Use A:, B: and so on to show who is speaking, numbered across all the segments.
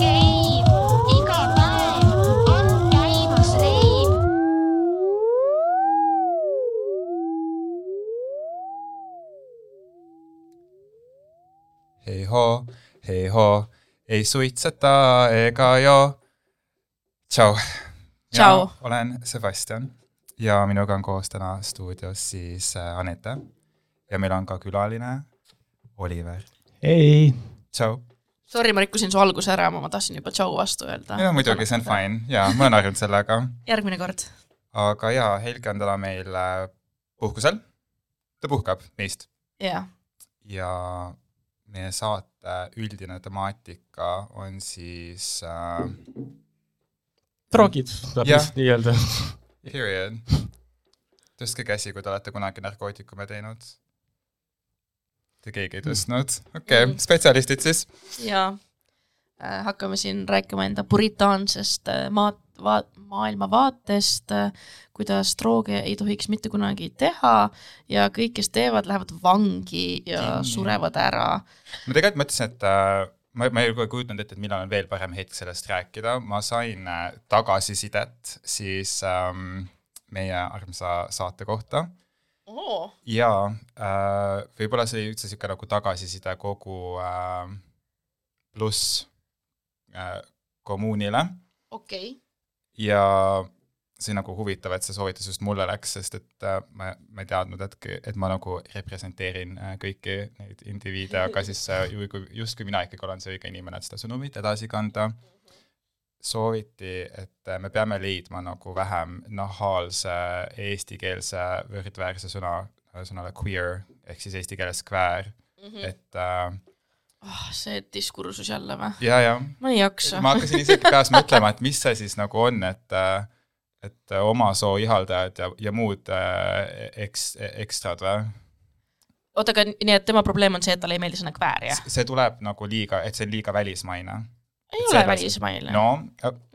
A: Käib, iga päev on käimas reib.
B: hei hoo, hei hoo, ei suitseta ega joo. tšau.
C: Tšau.
B: olen Sebastian ja minuga on koos täna stuudios siis äh, Anette ja meil on ka külaline Oliver.
D: ei,
B: tšau.
C: Sorry, ma rikkusin su alguse ära, ma tahtsin juba tšau vastu öelda.
B: ja muidugi, see on. fine ja ma olen harjunud sellega,
C: järgmine kord.
B: aga jaa, Helge on täna meil äh, puhkusel. ta puhkab meist
C: jah,
B: ja meie saate üldine temaatika on siis äh,
D: droogid, saab vist nii öelda.
B: period. tõstke käsi, kui te olete kunagi narkootikume teinud. Te keegi ei tõstnud, okei okay,
C: Mm.,
B: spetsialistid siis.
C: ja äh, hakkame siin rääkima enda puritaansest äh, maat-, vaat-, maailmavaatest äh,, kuidas drooge ei tohiks mitte kunagi teha ja kõik, kes teevad, lähevad vangi ja
B: Kinni.
C: surevad ära.
B: ma tegelikult mõtlesin, et äh, ma, ma ei kujutanud ette, et millal on veel parem hetk sellest rääkida, ma sain äh, tagasisidet siis ähm, meie armsa saate kohta.
C: Oo,
B: ja äh, võib-olla see oli üldse niisugune nagu tagasiside kogu äh, pluss äh, kommuunile.
C: Okei.
B: ja see nagu huvitav, et see soovitus just mulle läks, sest et äh, ma, ma ei teadnud, et, et ma nagu representeerin äh, kõiki neid indiviide, aga siis äh, ju- kui justkui mina ikkagi olen see õige inimene, et seda sõnumit edasi kanda, sooviti, et äh, me peame leidma nagu vähem nahaalse eestikeelse võrdväärse sõna, sõnale queer ehk siis eesti keeles queer, et äh,
C: oh,. see diskursus jälle või?
B: ja, ja
C: ma ei jaksa.
B: ma hakkasin isegi peas mõtlema, et mis see siis nagu on, et et oma soo ihaldajad ja, ja muud äh, eks-, ekstrad või?
C: oota, aga nii, et tema probleem on see, et talle ei meeldi sõna kväär, jah?
B: see tuleb nagu liiga, et see on liiga välismaine.
C: ei
B: et
C: ole välismaine.
B: no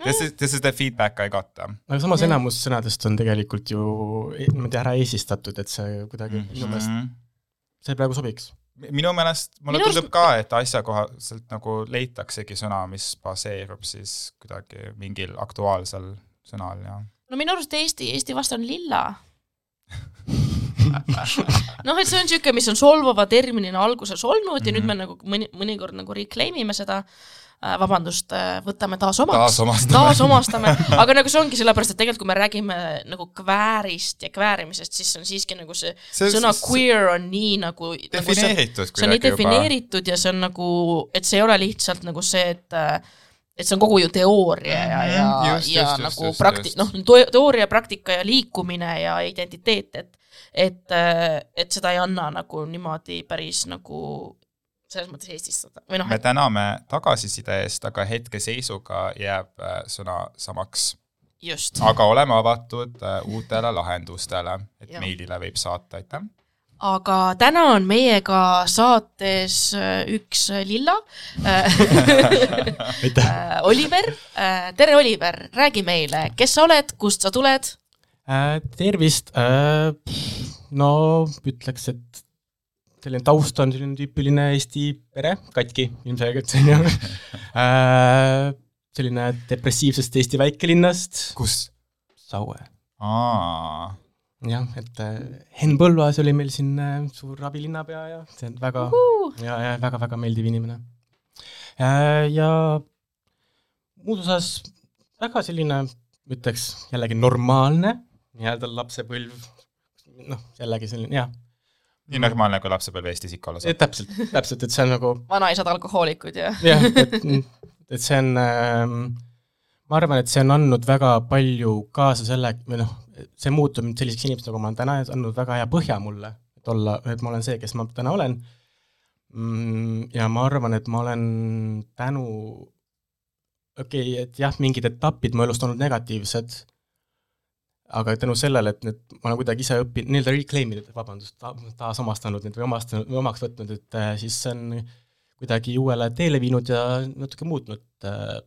B: this is, this is the feedback I got.
D: aga samas
C: Jah.
D: enamus sõnadest on tegelikult ju e- niimoodi ära eesistatud, et see kuidagi minu meelest, see praegu sobiks.
B: minu meelest, mulle
C: Minu
B: tundub ka, et asjakohaselt nagu leitaksegi sõna, mis baseerub siis kuidagi mingil aktuaalsel sõnal ja
C: no minu arust Eesti, Eesti vast on lilla. noh, et see on niisugune, mis on solvava terminina alguses olnud ja mm -hmm. nüüd me nagu mõni, mõnikord nagu reclaim ime seda äh,, vabandust, võtame taas omaks,
B: taasomastame.
C: taasomastame, aga nagu see ongi sellepärast, et tegelikult kui me räägime nagu kväärist ja kväärimisest, siis on siiski nagu see, see sõna queer on nii nagu nagu see,
B: defineeritud
C: see on nii defineeritud ja see on nagu, et see ei ole lihtsalt nagu see, et et see on kogu ju teooria ja, ja
B: Mhm, just,
C: ja
B: just,
C: nagu
B: just,
C: prakti- noh, teooria, praktika ja liikumine ja identiteet, et et, et seda ei anna nagu niimoodi päris nagu selles mõttes Eestistada või noh,
B: me täname tagasiside eest, aga hetkeseisuga jääb äh, sõna samaks.
C: just.
B: aga oleme avatud äh, uutele lahendustele, et
C: Jah.
B: meilile võib saata, aitäh.
C: Aga täna on meiega saates äh, üks äh, lilla äh,, Oliver. tere, Oliver, räägi meile, kes sa oled, kust sa tuled?
D: tervist, no ütleks, et selline taust on selline tüüpiline Eesti pere, katki ilmselgelt, on ju. selline depressiivsest Eesti väikelinnast,
B: kus?
D: Saue
B: aa,
D: jah, et äh, Henn Põlluaas oli meil siin äh, suur abilinnapea ja see on väga ja, ja väga-väga meeldiv inimene. ja muus osas väga selline, ütleks jällegi normaalne nii-öelda lapsepõlv, noh, jällegi selline jah,
B: nii normaalne, kui lapsepõlve Eestis ikka olla saab.
D: täpselt, täpselt, et see on nagu
C: vanaisad alkohoolikud ja
D: jah, et, et see on ähm, ma arvan, et see on andnud väga palju kaasa selle, või noh, see muutub mind selliseks inimeseks, nagu ma olen täna, andnud väga hea põhja mulle, et olla, et ma olen see, kes ma täna olen mm,. ja ma arvan, et ma olen tänu, okei okay,, et jah, mingid etapid mu elust olnud negatiivsed, aga tänu sellele, et need, ma olen kuidagi ise õppinud, nii-öelda reclaim inud, vabandust ta,, taasomastanud neid või omastanud või omaks võtnud, et äh, siis see on kuidagi uuele teele viinud ja natuke muutnud äh,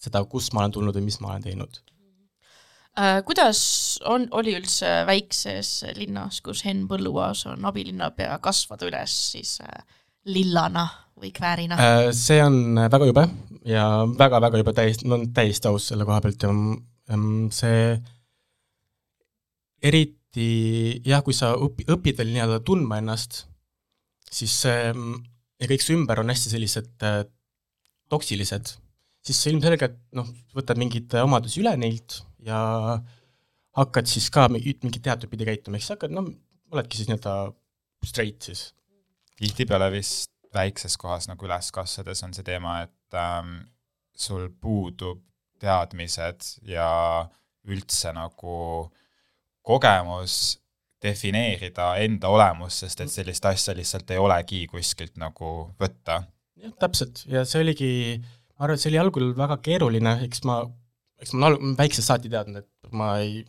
D: seda, kust ma olen tulnud või mis ma olen teinud.
C: Äh, kuidas on, oli üldse väikses linnas, kus Henn Põlluaas on abilinnapea, kasvada üles siis äh, lillana või kväärina?
D: Äh, see on väga jube ja väga-väga jube ma olen täiesti aus selle koha pealt ja see eriti jah, kui sa õpi-, õpid veel nii-öelda tundma ennast, siis see ja kõik su ümber on hästi sellised toksilised, siis sa ilmselgelt noh, võtad mingeid omadusi üle neilt ja hakkad siis ka mingi- mingit teatud pidi käituma, ehk sa hakkad noh, oledki siis nii-öelda straight siis.
B: tihtipeale vist väikses kohas nagu üles kasvades on see teema, et ähm, sul puudub teadmised ja üldse nagu kogemus defineerida enda olemust, sest et sellist asja lihtsalt ei olegi kuskilt nagu võtta.
D: jah, täpselt ja see oligi, ma arvan, et see oli algul väga keeruline, eks ma, eks ma olen väiksest saati teadnud, et ma ei,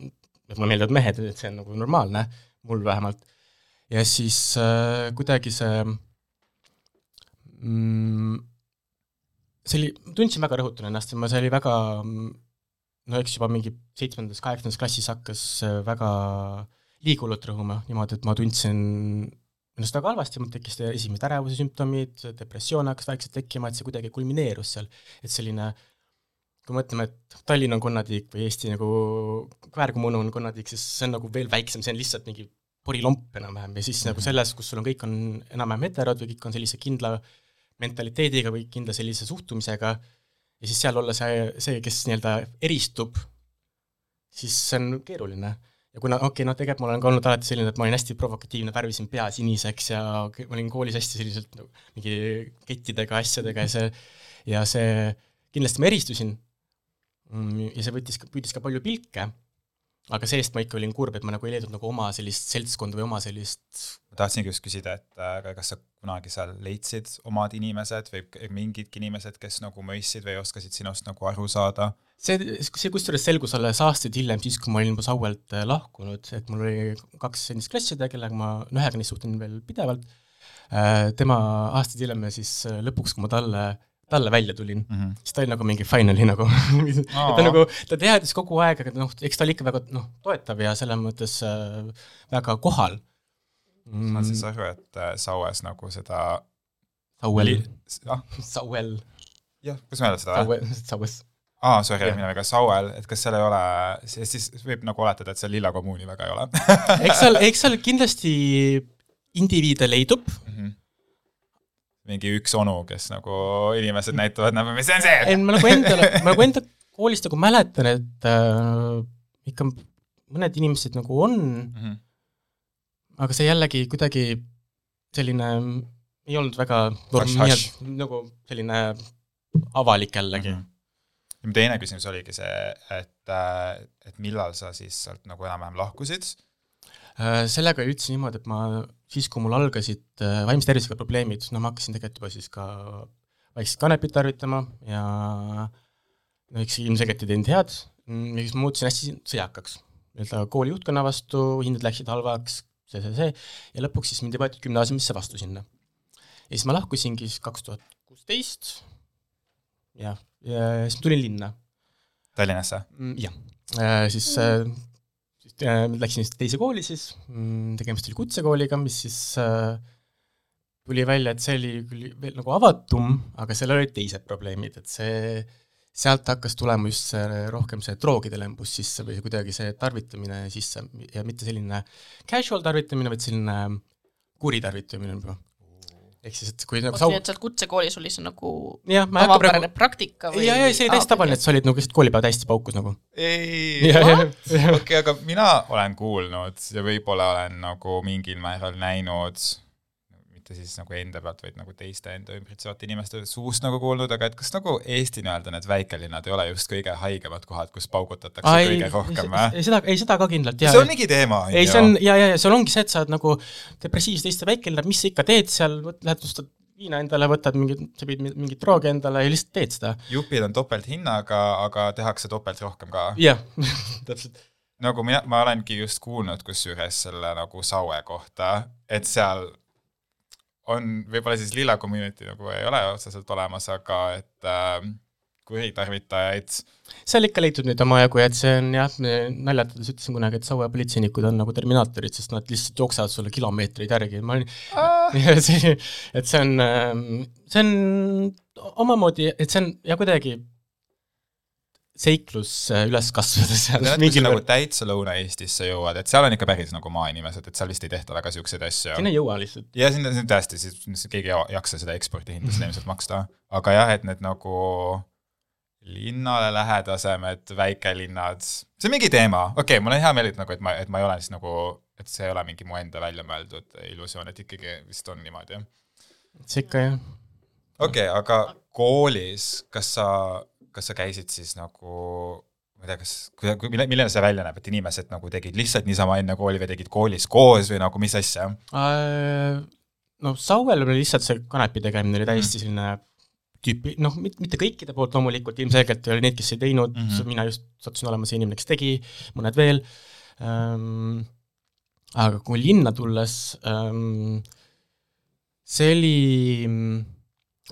D: et mulle meeldivad mehed, et see on nagu normaalne, mul vähemalt. ja siis äh, kuidagi see mm,, see oli, tundsin väga rõhutan ennast ja ma, see oli väga mm, no eks juba mingi seitsmendas, kaheksandas klassis hakkas äh, väga liiga hullult rõhuma niimoodi, et ma tundsin ennast väga halvasti, mul tekkis esimesed ärevuse sümptomid, depressioon hakkas vaikselt tekkima, et see kuidagi kulmineerus seal, et selline kui mõtleme, et Tallinn on konnatiik või Eesti nagu Kväärkommuun on konnatiik, siis see on nagu veel väiksem, see on lihtsalt mingi porilomp enam-vähem. Ja siis nagu selles, kus sul on, kõik on enam-vähem heterod või kõik on sellise kindla mentaliteediga või kindla sellise suhtumisega ja siis seal olla see, see, kes nii-öelda eristub, siis see on keeruline ja kuna okei okay,, noh tegelikult ma olen ka olnud alati selline, et ma olin hästi provokatiivne, värvisin pea siniseks ja ma olin koolis hästi selliselt nagu mingi kettidega, asjadega ja see, ja see, kindlasti ma eristusin mm, ja see võttis, püüdis ka palju pilke, aga see-eest ma ikka olin kurb, et ma nagu ei leidnud nagu oma sellist seltskonda või oma sellist
B: ma tahtsingi just küsida, et äh, kas sa kunagi seal leidsid omad inimesed või mingidki inimesed, kes nagu mõistsid või oskasid sinust nagu aru saada?
D: see, see kusjuures selgus alles aastaid hiljem, siis kui ma olin juba Sauelt äh, lahkunud, et mul oli kaks endist klassiõde, kellega ma, no ühega neist suhtlen veel pidevalt äh,, tema aastaid hiljem ja siis äh, lõpuks, kui ma talle, talle välja tulin mm,
B: Mhm.
D: siis ta oli nagu mingi finally nagu et ta nagu, ta teadis kogu aeg, aga noh, eks ta oli ikka väga noh, toetav ja selles mõttes äh, väga kohal
B: ma saan siis
D: mm,.
B: aru, et Saues nagu seda
D: Sauel,
B: ah,
D: Sauel,
B: jah, kuidas ütlen seda või?
D: Sauel, Saues.
B: aa, sorry,
D: Jah.
B: mina väga Sauel, et kas seal ei ole, siis võib nagu oletada, et seal lilla kommuuni väga ei ole
D: eks seal, eks seal kindlasti indiviide leidub,
B: mingi üks onu, kes nagu inimesed näitavad, näeme, mis see on see
D: ei, ma nagu endale, ma nagu enda koolist nagu mäletan, et äh, ikka mõned inimesed nagu on,
B: Mhm.
D: aga see jällegi kuidagi selline ei olnud väga norm- nagu selline avalik jällegi mm.
B: Mhm. Mu teine küsimus oligi see, et, et millal sa siis sealt nagu enam-vähem lahkusid
D: -hmm. sellega oli üldse niimoodi, et ma siis, kui mul algasid äh, vaimse tervisega probleemid, no ma hakkasin tegelikult juba siis ka vaikselt kanepit tarvitama ja no eks ilmselgelt ei teinud head, siis muutusin hästi sõjakaks. nii-öelda kooli juhtkonna vastu, hinded läksid halvaks, see, see, see, ja lõpuks siis mind ei võetud gümnaasiumisse vastu sinna. ja siis ma lahkusingi siis kaks tuhat kuusteist, jah, ja siis ma tulin linna
B: Tallinnasse?
D: Mm, jah, siis, äh, siis äh, läksin siis teise kooli siis, tegemist oli kutsekooliga, mis siis äh, tuli välja, et see oli küll veel nagu avatum, aga seal olid teised probleemid, et see, sealt hakkas tulema just see rohkem see droogide lembus sisse või kuidagi see tarvitamine sisse ja mitte selline casual tarvitamine, vaid selline kuritarvitamine juba. Ehk siis, et kui nagu
C: nii
D: sau-,
C: et seal kutsekoolis oli see nagu
D: hakka
C: tavapärane
D: praegu
C: praktika või?
D: ja, ja see oli täiesti tavaline, et sa olid nagu lihtsalt koolipäev täiesti paukus nagu.
B: ei,
D: ja, ja, ja
B: okei, aga mina olen kuulnud ja võib-olla olen nagu mingil määral näinud, mitte siis nagu enda pealt, vaid nagu teiste enda ümbritsevate inimeste suust nagu kuulnud, aga et kas nagu Eesti nii-öelda need väikelinnad ei ole just kõige haigemad kohad, kus paugutatakse
D: Ai,
B: kõige rohkem või?
D: ei seda, ei seda ka kindlalt, jaa.
B: see on mingi teema,
D: ei, see on ja, ja, ja seal ongi see, et sa oled nagu depressiivses teiste väikelinnad, mis sa ikka teed seal, lähed ostad viina endale, võtad mingit, sa pidid mingit droogi endale ja lihtsalt teed seda.
B: jupid on topelthinnaga, aga tehakse topelt rohkem ka.
D: jah, täpselt.
B: nagu mina, ma olengi just kuulnud kusjuures selle nagu Saue kohta, et seal on võib-olla siis lilla community nagu ei ole otseselt olemas, aga et äh, kuritarvitajaid.
D: seal ikka leidub neid omajagu ja et see on jah, naljatades ütlesin kunagi, et Saue politseinikud on nagu terminaatorid, sest nad lihtsalt jooksevad sulle kilomeetreid järgi, ma olin see, et see on, see on omamoodi, et see on ja kuidagi seiklus äh, üles
B: Need
D: mingil
B: nagu täitsa Lõuna-Eestisse jõuad, et seal on ikka päris nagu maainimesed, et seal vist ei tehta väga siukseid asju.
D: sinna ei jõua lihtsalt.
B: ja siin on tõesti, siis keegi ei jaksa seda ekspordihinda seda ilmselt maksta, aga jah, et need nagu linnale lähedasemed väikelinnad, see on mingi teema, okei okay,, mul on hea meel, et nagu, et ma, et ma ei ole siis nagu, et see ei ole mingi mu enda välja mõeldud illusioon, et ikkagi vist on niimoodi.
D: see ikka jah,
B: okei okay,, aga koolis, kas sa, kas sa käisid siis nagu ma ei tea, kas, mille, milline see välja näeb, et inimesed nagu tegid lihtsalt niisama enne kooli või tegid koolis koos või nagu mis asja?
D: Äh, no Sauel oli lihtsalt see kanepi tegemine oli täiesti selline tüüpi, noh, mitte kõikide poolt loomulikult, ilmselgelt oli neid, kes ei teinud mm,
B: Mhm.
D: -hmm. mina just sattusin olema see inimene, kes tegi, mõned veel ähm,, aga kui linna tulles ähm,, see oli,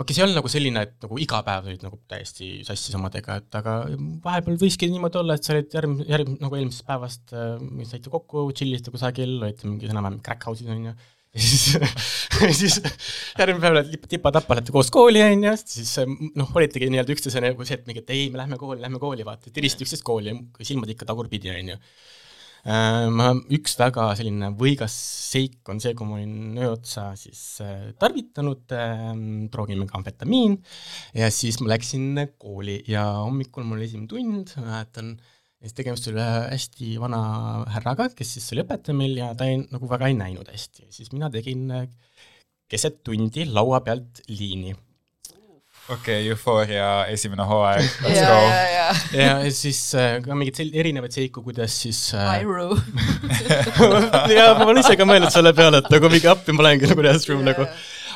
D: okei see ei olnud nagu selline, et nagu iga päev olid nagu täiesti sassis omadega, et aga vahepeal võiski niimoodi olla, et sa olid järgm-, järgm-, nagu eelmisest päevast äh, saite kokku, tšillisite kusagil, olite mingi enam-vähem crack house'is, on ju, ja siis, siis järgmine päev oled tipa-tapa, olete koos kooli, on ju, siis äh, noh, olitegi nii-öelda üksteise nagu see, et mingi, et ei, me lähme kooli, lähme kooli, vaata, tirisite üksteist kooli, silmad ikka tagurpidi, on ju. ma, üks väga selline võigas seik on see, kui ma olin öö otsa siis äh, tarvitanud äh, droogimega amfetamiin. Ja siis ma läksin kooli ja hommikul mul esimene tund, ma mäletan, ja siis tegemist oli hästi vana härraga, kes siis oli õpetaja meil ja ta ei, nagu väga ei näinud hästi, siis mina tegin äh, keset tundi laua pealt liini
B: okei okay,, Euphoria esimene hooaeg, let's
C: ja,
B: go.
C: ja, ja,
D: ja siis äh, ka mingeid sel-, erinevaid seiku, kuidas siis äh,
C: Iru.
D: ja ma olen ise ka mõelnud selle peale, et nagu mingi appi ma lähengi nagu restroom nagu,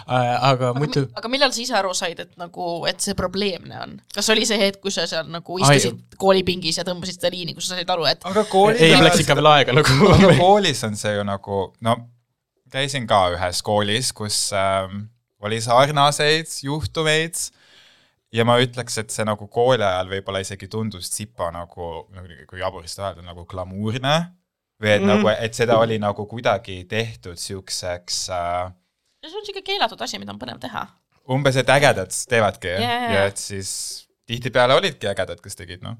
D: aga muidu
C: aga millal sa ise aru said, et nagu, et see probleemne on? kas oli see hetk, kui sa seal nagu istusid koolipingis ja tõmbasid seda liini, kus sa said aru, et
B: aga koolis
D: ei, läks ikka veel aega nagu
B: aga koolis on see ju nagu, no käisin ka ühes koolis, kus ähm, oli sarnaseid juhtumeid ja ma ütleks, et see nagu kooli ajal võib-olla isegi tundus tsipa nagu, nagu, kui jaburist öelda, nagu glamuurne või et mm. Nagu, et seda oli nagu kuidagi tehtud siukseks äh,
C: see on siuke keelatud asi, mida on põnev teha.
B: umbes, et ägedad teevadki
C: jaa,
B: ja et siis tihtipeale olidki ägedad, kes tegid, noh.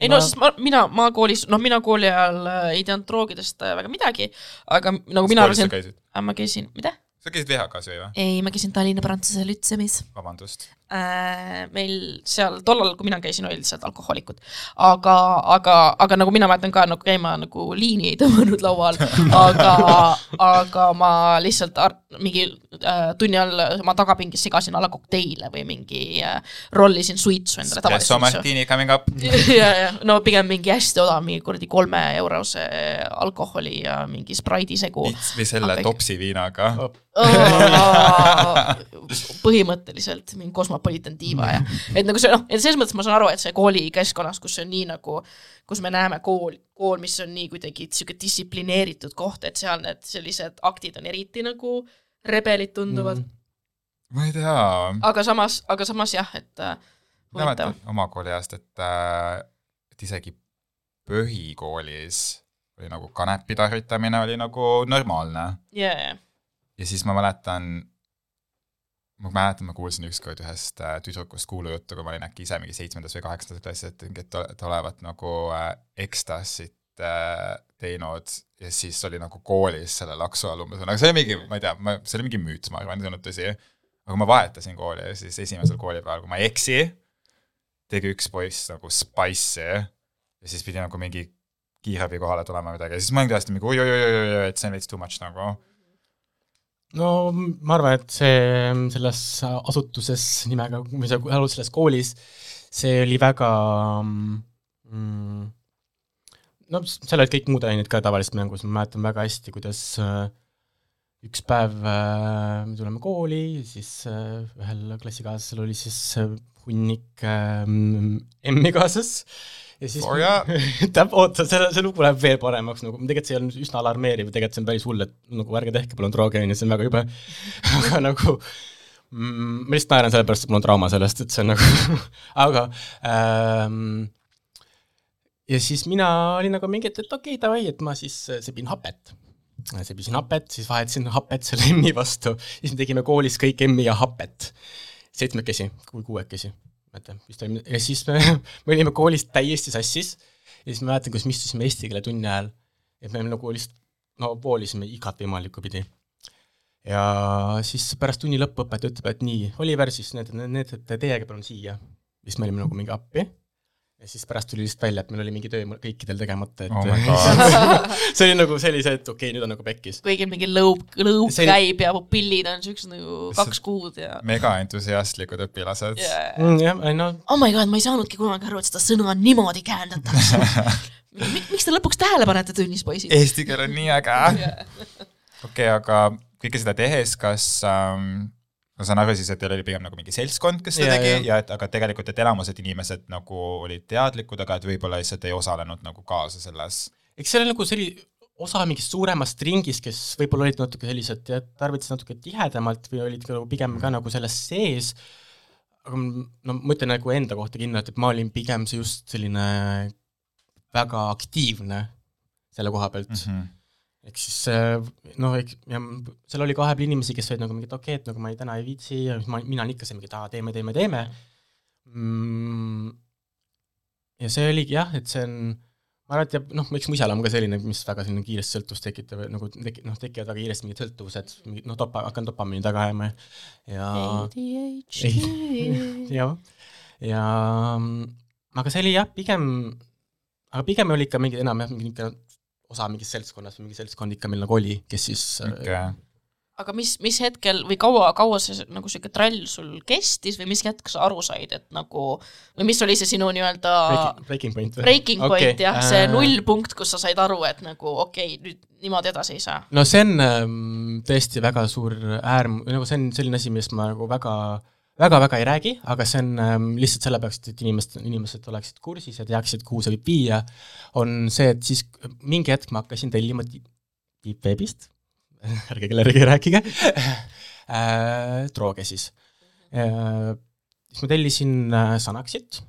C: ei no sest ma, mina, ma koolis, noh, mina kooli ajal äh, ei teadnud droogidest äh, väga midagi, aga nagu mina
B: koolis sa
C: arvasin,
B: käisid?
C: ma käisin, mida?
B: Sa käisid VHK-s või
C: ei, ma käisin Tallinna Prantsuse Lütseumis
B: vabandust.
C: äh, meil seal tollal, kui mina käisin, olid lihtsalt alkohoolikud. aga, aga, aga nagu mina mäletan ka nagu käima nagu liini ei tõmmanud laual, aga, aga ma lihtsalt mingi äh, tunni all oma tagapingis segasin alla kokteile või mingi äh, rollisin suitsu endale suitsu.
B: martini coming up.
C: ja, ja no pigem mingi hästi odav, mingi kuradi kolme eurose alkoholi ja mingi spraidi segu.
B: või selle
C: Aga-
B: topsi viinaga.
C: põhimõtteliselt mingi Cosmopolitan diiva ja et nagu see noh, et selles mõttes ma saan aru, et see koolikeskkonnas, kus see on nii nagu, kus me näeme kool, kool, mis on nii kuidagi sihuke distsiplineeritud koht, et seal need sellised aktid on eriti nagu rebelid tunduvad. Mm.,
B: ma ei tea,
C: aga samas, aga samas jah, et äh,
B: mäletan oma kooli ajast, et äh,, et isegi põhikoolis oli nagu kanepi tarvitamine oli nagu normaalne.
C: Ja, ja,
B: ja siis ma mäletan, ma mäletan, ma kuulsin ükskord ühest äh, tüdrukust kuulujuttu, kui ma olin äkki ise mingi seitsmendas või kaheksandas klassis, et, et olevat nagu äh, ekstasit äh, teinud. Ja siis oli nagu koolis selle laksu all umbes, aga see oli mingi, ma ei tea, ma, see oli mingi müüt, ma arvan, see ei olnud tõsi. aga kui ma vahetasin kooli siis esimesel koolipäeval, kui ma ei eksi, tegi üks poiss nagu spice'i ja siis pidi nagu mingi kiirabi kohale tulema midagi. Ja siis ma olin tõesti mingi oi-oi-oi-oi, et see on veits too much nagu
D: no ma arvan, et see selles asutuses nimega, või see alus- selles koolis, see oli väga mm, no s- seal olid kõik muud ained ka tavaliselt mängus, ma mäletan väga hästi, kuidas äh, üks päev äh, me tuleme kooli, siis äh, ühel klassikaaslasel oli siis äh, hunnik äh, emmi kaasas ja siis
B: Oh jaa.
D: täp-, oota, see, see lugu läheb veel paremaks, nagu tegelikult see on üsna alarmeeriv, tegelikult see on päris hull, et nagu ärge tehke palun droogi, on ju, see on väga jube. aga nagu mm, ma lihtsalt naeran sellepärast, et mul on trauma sellest, et see on nagu aga ähm, ja siis mina olin nagu mingi, et, et okei okay,, davai, et ma siis sebin hapet. Sebisin hapet, siis vahetasin hapet selle M-i vastu, siis me tegime koolis kõik M-i ja hapet. seitsmekesi või kuuekesi, ma ei mäleta, vist oli, ja siis me, me olime koolis täiesti sassis. Ja siis ma mäletan, kuidas me istusime eesti keele tunni ajal, et me nagu lihtsalt no voolisime igat võimalikku pidi. Ja siis pärast tunni lõppu õpetaja ütleb, et nii, Oliver, siis need, need, need, teiega palun siia. siis me olime nagu mingi appi ja siis pärast tuli lihtsalt välja, et meil oli mingi töö kõikidel tegemata, et
B: Oh
D: see oli nagu sellise, et okei okay,, nüüd on nagu pekkis.
C: kõigil mingi lõub, lõub
D: See
C: käib ja pupillid on siuksed nagu kaks kuud ja
B: mega entusiastlikud õpilased
C: yeah..
D: Mm, jah, ei no
C: oh my god, ma ei saanudki kunagi aru, et seda sõna niimoodi käändatakse. miks te lõpuks tähele panete tunnis, poisid?
B: Eesti keel on nii äge. okei, aga kõike seda tehes, kas ähm, ma saan aru siis, et teil oli pigem nagu mingi seltskond, kes seda
D: Jaa,
B: tegi
D: jah.
B: ja et aga tegelikult, et enamused inimesed nagu olid teadlikud, aga et võib-olla lihtsalt ei osalenud nagu kaasa selles.
D: eks see oli nagu selli-, osa mingist suuremast ringist, kes võib-olla olid natuke sellised, tarvitasid natuke tihedamalt või olid ka nagu pigem ka nagu selles sees, aga no ma ütlen nagu enda kohta kindlalt, et ma olin pigem see just selline väga aktiivne selle koha pealt mm. -hmm. Ehk siis äh, noh, ja m- seal oli ka vahepeal inimesi, kes olid nagu mingid okei okay,, et nagu ma ei, täna ei viitsi ja ma, mina olin ikka see mingi, et aa, teeme, teeme, teeme. Mm,. ja see oligi jah, et see on ma arvan, et ja noh, eks mu isal on ka selline, mis väga selline kiiresti sõltuvust tekitab, nagu teki-, noh, tekivad väga kiiresti mingid sõltuvused, noh, dopa-, hakkan dopamiini taga ajama ja jah, ja mm, aga see oli jah, pigem, aga pigem oli ikka mingi enam jah, mingi niisugune osa mingist seltskonnast või mingi seltskond ikka meil nagu oli, kes siis
B: okei,
C: aga mis, mis hetkel või kaua, kaua see nagu sihuke trall sul kestis või mis hetk sa aru said, et nagu või mis oli see sinu nii-öelda
D: breaking, breaking point või?
C: breaking point okay, jah, see
D: äh,
C: nullpunkt, kus sa said aru, et nagu okei okay,, nüüd niimoodi edasi ei saa.
D: no see on ähm, tõesti väga suur äärm-, nagu see on selline asi, millest ma nagu väga väga-väga ei räägi, aga see on ähm, lihtsalt sellepärast, et inimesed, inimesed oleksid kursis ja teaksid, kuhu see võib viia, on see, et siis mingi hetk ma hakkasin tellima Deepwebist, ärge kellelegi rääkige äh,, drooge siis äh,. siis ma tellisin äh, Sanaxit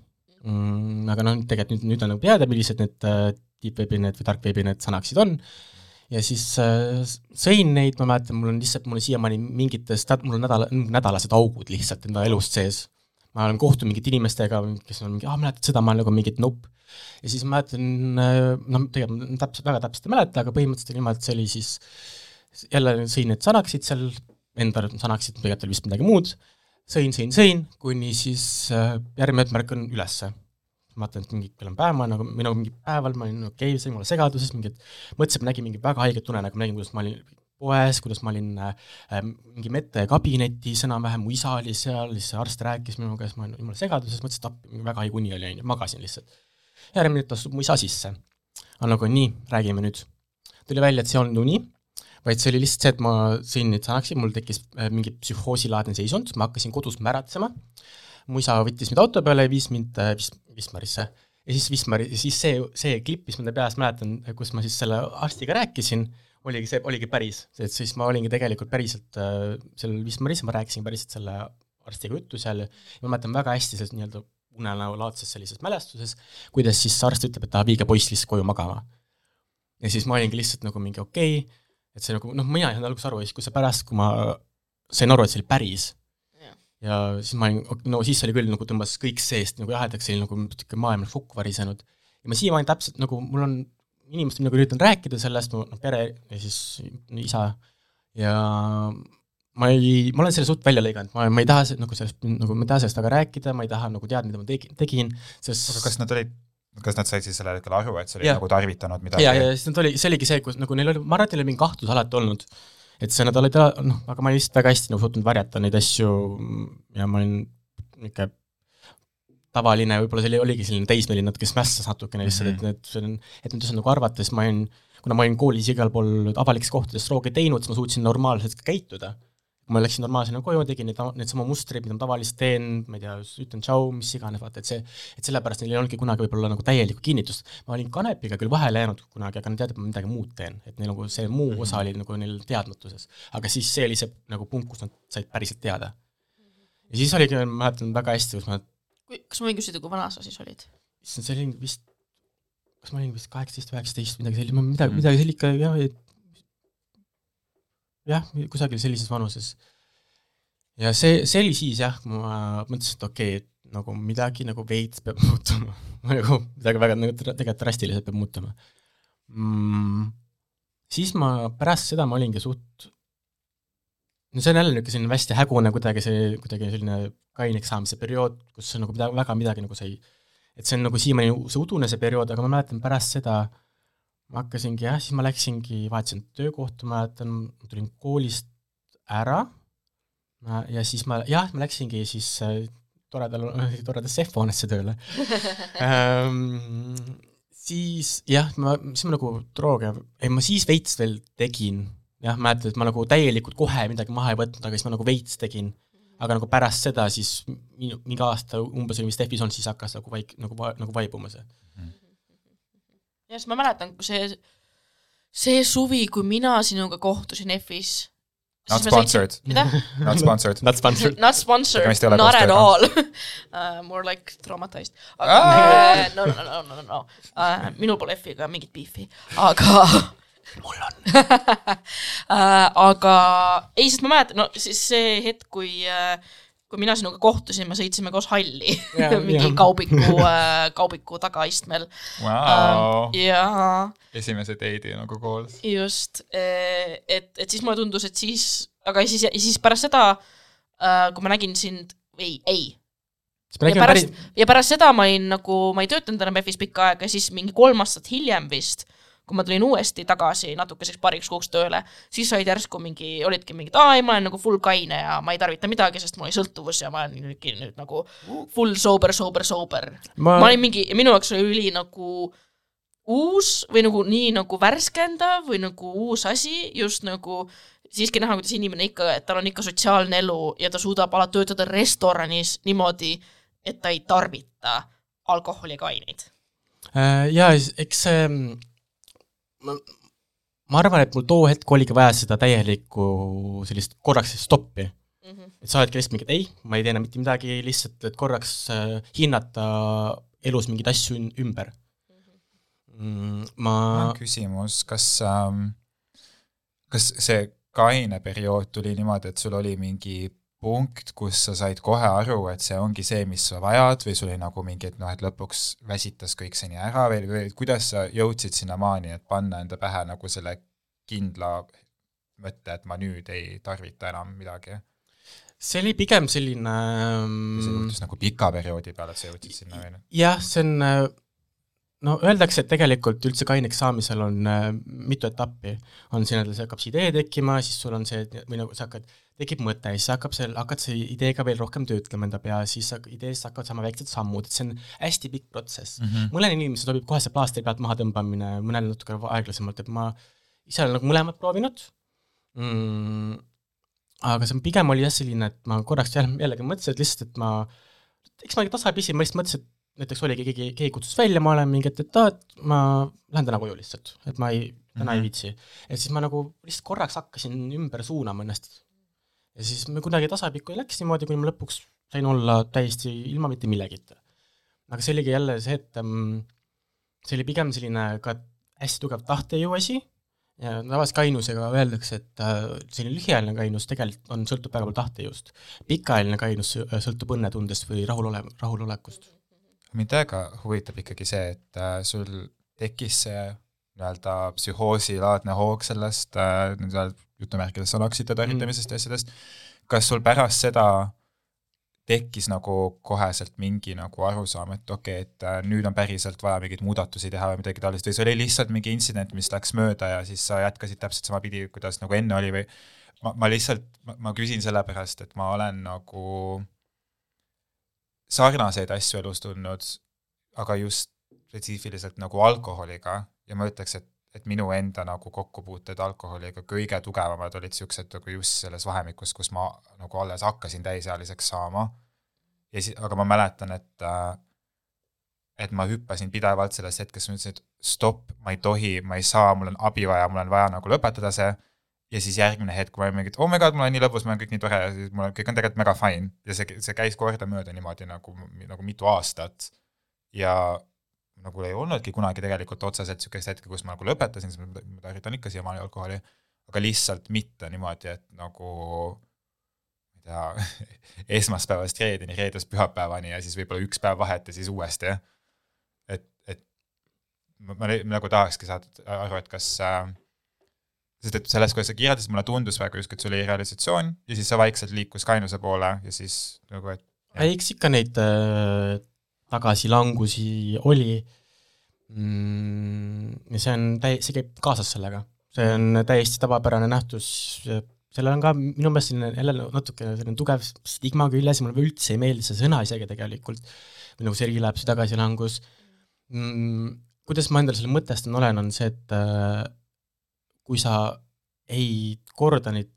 D: mm,, aga noh, tegelikult nüüd, nüüd on nagu teada, millised need äh, Deepwebi need või Darkwebi need Sanaxid on ja siis äh, sõin neid, ma mäletan, mul on lihtsalt, mul on siiamaani mingites, mul on nädala, nädalased augud lihtsalt enda elust sees. ma olen kohtunud mingite inimestega, kes on mingi, aa, mäletad seda, ma olen nagu mingi nope. ja siis mäletan, noh, tegelikult ma täpselt, väga täpselt ei mäleta, aga põhimõtteliselt oli niimoodi, et see oli siis, jälle sõin need sanaksid seal, enda sanaksid, tegelikult oli vist midagi muud, sõin, sõin, sõin, kuni siis äh, järgmine hetk märkan ülesse ma vaatan, et mingi kell on päev, ma nagu, või nagu mingi päeval ma olin okei okay,, oli mulle segaduses, mingid, mõtlesin, et ma nägin mingit väga haiget unenägu, ma nägin, kuidas ma olin poes, kuidas ma olin äh, mingi mette kabinetis enam-vähem, mu isa oli seal, siis arst rääkis minuga, siis ma olin jumala segaduses, mõtlesin, et appi, mingi väga haige uni oli, on ju, magasin lihtsalt. järgmine hetk astub mu isa sisse. on nagu nii, räägime nüüd. tuli välja, et see ei olnud uni, vaid see oli lihtsalt see, et ma sõin neid sanaksid, mul tekkis äh, mingi psühhoosilaadne seisund, ma hakkasin kodus märatsema mu isa võttis mind auto peale ja viis mind äh, Vis-, Wismarisse. ja siis Wismari, siis see, see klipp, mis ma enda peas mäletan, kus ma siis selle arstiga rääkisin, oligi see, oligi päris, et siis ma olingi tegelikult päriselt äh, seal Wismaris, ma rääkisin päriselt selle arstiga juttu seal ja ma mäletan väga hästi selles nii-öelda unenäolaadses sellises mälestuses, kuidas siis arst ütleb, et ta viige poiss lihtsalt koju magama. ja siis ma olingi lihtsalt nagu mingi okei okay,, et see nagu noh, mina ei saanud alguses aru ja siis, kui see pärast, kui ma sain aru, et see oli päris, ja siis ma olin, no siis oli küll nagu tõmbas kõik seest nagu jahedaks, see oli nagu niisugune maailm fukk varisenud. ja ma siiamaani täpselt nagu, mul on inimestega nagu üritan rääkida sellest, mu noh, pere ja siis isa ja ma ei, ma olen selle suht välja lõiganud, ma, ma ei taha nagu sellest, nagu ma ei taha sellest väga rääkida, ma ei taha nagu teada, mida ma tegin, tegin, sest
B: aga kas nad olid, kas nad said siis sellel hetkel aru, et sa olid nagu tarvitanud midagi?
D: ja, ja siis nad oli, see oligi see, kus nagu neil oli, ma arvan, et neil oli mingi kahtlus alati olnud, et see, nad olid, noh, aga ma olin lihtsalt väga hästi nagu suutnud varjata neid asju ja ma olin niisugune tavaline, võib-olla see oli, oligi selline teismeline, kes mässas natukene lihtsalt mm, -hmm. et need, see on, et nüüd nagu arvata, siis ma olin, kuna ma olin koolis igal pool avalikes kohtades drooge teinud, siis ma suutsin normaalselt käituda. Kui ma läksin normaalsena koju, tegin neid, neid sama mustreid, mida ma tavaliselt teen, ma ei tea, ütlen tšau, mis iganes, vaata, et see, et sellepärast neil ei olnudki kunagi võib-olla nagu täielikku kinnitust. ma olin kanepiga küll vahele jäänud kunagi, aga nad teadsid, et ma midagi muud teen, et neil nagu see muu osa oli nagu neil teadmatuses. aga siis see oli see nagu punkt, kus nad said päriselt teada ja siis oligi, ma mäletan väga hästi, kus ma,
C: kas ma võin küsida, kui vana sa siis olid?
D: issand, see oli vist, kas ma olin vist kaheksateist, üheksateist, midagi sellist, midagi
B: Mm.
D: mm., midagi sellist ikka jah, jah, kusagil sellises vanuses. ja see, see oli siis jah, kui ma mõtlesin, et okei okay,, et nagu midagi nagu veits peab muutuma. nagu midagi väga nagu tegelikult drastiliselt peab muutuma mm,. siis ma pärast seda ma olingi suht, no see on jälle niisugune selline hästi hägune kuidagi see, kuidagi selline kaineks saamise periood, kus nagu midagi, väga midagi nagu sai, et see on nagu siiamaani see udune see periood, aga ma mäletan pärast seda ma hakkasingi jah, siis ma läksingi, vahetasin töökohta, ma mäletan, tulin koolist ära ja siis ma jah, ma läksingi siis äh, toredal, toredasse F-hoonesse tööle ähm. siis jah, ma, siis ma nagu drooge, ei ma siis veits veel tegin, jah, mäletan, et ma nagu täielikult kohe midagi maha ei võtnud, aga siis ma nagu veits tegin. aga nagu pärast seda siis minu- mingi aasta umbes oli vist F-is olnud, siis hakkas nagu vaik-, nagu, nagu vaibuma see.
C: Ja siis ma mäletan, kui see, see suvi, kui mina sinuga kohtusin F-is.
B: Not sponsored,
C: mida?
B: not sponsored.
D: Not sponsored.
C: Not sponsored, not at all uh,. More like traumatized. aga
B: Aa!
C: uh, no, no, no, no, no uh,, minul pole F-iga mingit beefi, aga mul on uh,. aga ei, sest ma mäletan, no siis see hetk, kui uh, kui mina sinuga kohtusin, me sõitsime koos halli
D: Jaa,
C: mingi
D: jah.
C: kaubiku uh,, kaubiku tagaistmel
B: Vau,
C: ja
B: esimese date'i nagu koos.
C: just, et, et siis mulle tundus, et siis, aga siis, siis pärast seda, kui ma nägin sind, ei, ei. ja pärast
D: päris,,
C: ja pärast seda ma olin nagu, ma ei töötanud enam EF-is pikka aega siis mingi kolm aastat hiljem vist, kui ma tulin uuesti tagasi natukeseks paariks kuuks tööle, siis said järsku mingi, olidki mingid, aa ei, ma olen nagu full kaine ja ma ei tarvita midagi, sest mul oli sõltuvus ja ma olen nüüd, nüüd nagu full sober, sober, sober
D: ma,
C: ma olin mingi, minu jaoks oli üli nagu uus või nagu nii nagu värskendav või nagu uus asi, just nagu siiski näha, kuidas inimene ikka, et tal on ikka sotsiaalne elu ja ta suudab alati töötada restoranis niimoodi, et ta ei tarvita alkoholi ega aineid.
D: äh, jaa, eks see ma, ma arvan, et mul too hetk oligi vaja seda täielikku sellist korraks stoppi. et sa oledki lihtsalt mingi, et ei, ma ei tee enam mitte midagi, lihtsalt, et korraks äh, hinnata elus mingeid asju ümber mm,. ma
B: mul on, küsimus, kas ähm,, kas see kaine periood tuli niimoodi, et sul oli mingi punkt, kus sa said kohe aru, et see ongi see, mis sa vajad või sul oli nagu mingi, et noh, et lõpuks väsitas kõik see nii ära või, või kuidas sa jõudsid sinnamaani, et panna enda pähe nagu selle kindla mõtte, et ma nüüd ei tarvita enam midagi?
D: see oli pigem selline
B: see
D: mm,
B: juhtus nagu pika perioodi peale, et sa jõudsid sinna või
D: jah, see on äh, no öeldakse, et tegelikult üldse kaineks saamisel on äh, mitu etappi. on siin, et hakkab see idee tekkima, siis sul on see, või nagu sa hakkad, tekib mõte, siis sa hakkab seal, hakkad selle ideega veel rohkem töötlema enda peas, siis sa ideest hakkavad saama väiksed sammud, et see on hästi pikk protsess mm. -hmm. mõnele inimesele sobib kohe see plaastri pealt maha tõmbamine, mõnele natuke aeglasemalt, et ma ise olen nagu mõlemat proovinud mm,. aga see on pigem oli jah selline, et ma korraks jälle, jällegi mõtlesin, et lihtsalt, et ma eks ma tasapisi, ma lihtsalt mõtlesin, et näiteks oligi keegi, keegi kutsus välja, ma olen mingi, et, et aa, et ma lähen täna koju lihtsalt, et ma ei, täna mm -hmm. ei viitsi. ja siis ma nagu lihtsalt korraks hakkasin ümber suunama ennast. ja siis me kuidagi tasapikku läks niimoodi, kuni ma lõpuks sain olla täiesti ilma mitte millegita. aga see oligi jälle see, et ähm, see oli pigem selline ka hästi tugev tahtejõu asi ja tavaliselt kainusega öeldakse, et äh, selline lühiajaline kainus tegelikult on, sõltub väga palju tahtejõust. pikaajaline kainus äh, sõltub õnnetundest või rahulole-, rahulolekust.
B: Mind väga huvitab ikkagi see, et äh, sul tekkis see nii-öelda psühhoosilaadne hoog sellest äh, nii-öelda jutumärkides sõnaksite tarvitamisest ja asjadest, kas sul pärast seda tekkis nagu koheselt mingi nagu arusaam, et okei okay,, et äh, nüüd on päriselt vaja mingeid muudatusi teha või midagi taolist või see oli lihtsalt mingi intsident, mis läks mööda ja siis sa jätkasid täpselt samapidi, kuidas nagu enne oli või? Ma, ma lihtsalt, ma küsin sellepärast, et ma olen nagu sarnaseid asju elus tundnud, aga just spetsiifiliselt nagu alkoholiga ja ma ütleks, et, et minu enda nagu kokkupuuted alkoholiga kõige tugevamad olid niisugused nagu just selles vahemikus, kus ma nagu alles hakkasin täisealiseks saama. ja siis, aga ma mäletan, et äh, et ma hüppasin pidevalt sellest hetkest, ma ütlesin, et stopp, ma ei tohi, ma ei saa, mul on abi vaja, mul on vaja nagu lõpetada see ja siis järgmine hetk ma olen mingi, et oh my god, mul on nii lõbus, mul on kõik nii tore ja siis mul on kõik on tegelikult mega fine. Ja see, see käis kordamööda niimoodi nagu, nagu mitu aastat. Ja nagu ei olnudki kunagi tegelikult otseselt niisugust hetke, kus ma nagu lõpetasin, sest ma ma tarvitan ikka siiamaani alkoholi, aga lihtsalt mitte niimoodi, et nagu ma ei tea, esmaspäevast reedeni, reedest pühapäevani ja siis võib-olla üks päev vahet ja siis uuesti. et, et ma, ma ne- nagu tahakski saada aru, et kas äh, sest et sellest, kuidas sa kirjeldasid, mulle tundus väga justkui, et sul oli realisatsioon ja siis see vaikselt liikus kainuse poole ja siis nagu, et
D: eks ikka neid äh, tagasilangusi oli mm,. ja see on täi-, see käib kaasas sellega, see on täiesti tavapärane nähtus, sellel on ka minu meelest selline jälle natukene selline tugev stigma küljes mulle üldse ei meeldi see sõna isegi tegelikult, või nagu see relapse tagasilangus mm,. kuidas ma endale selle mõtestan olen, on see, et äh, kui sa ei korda neid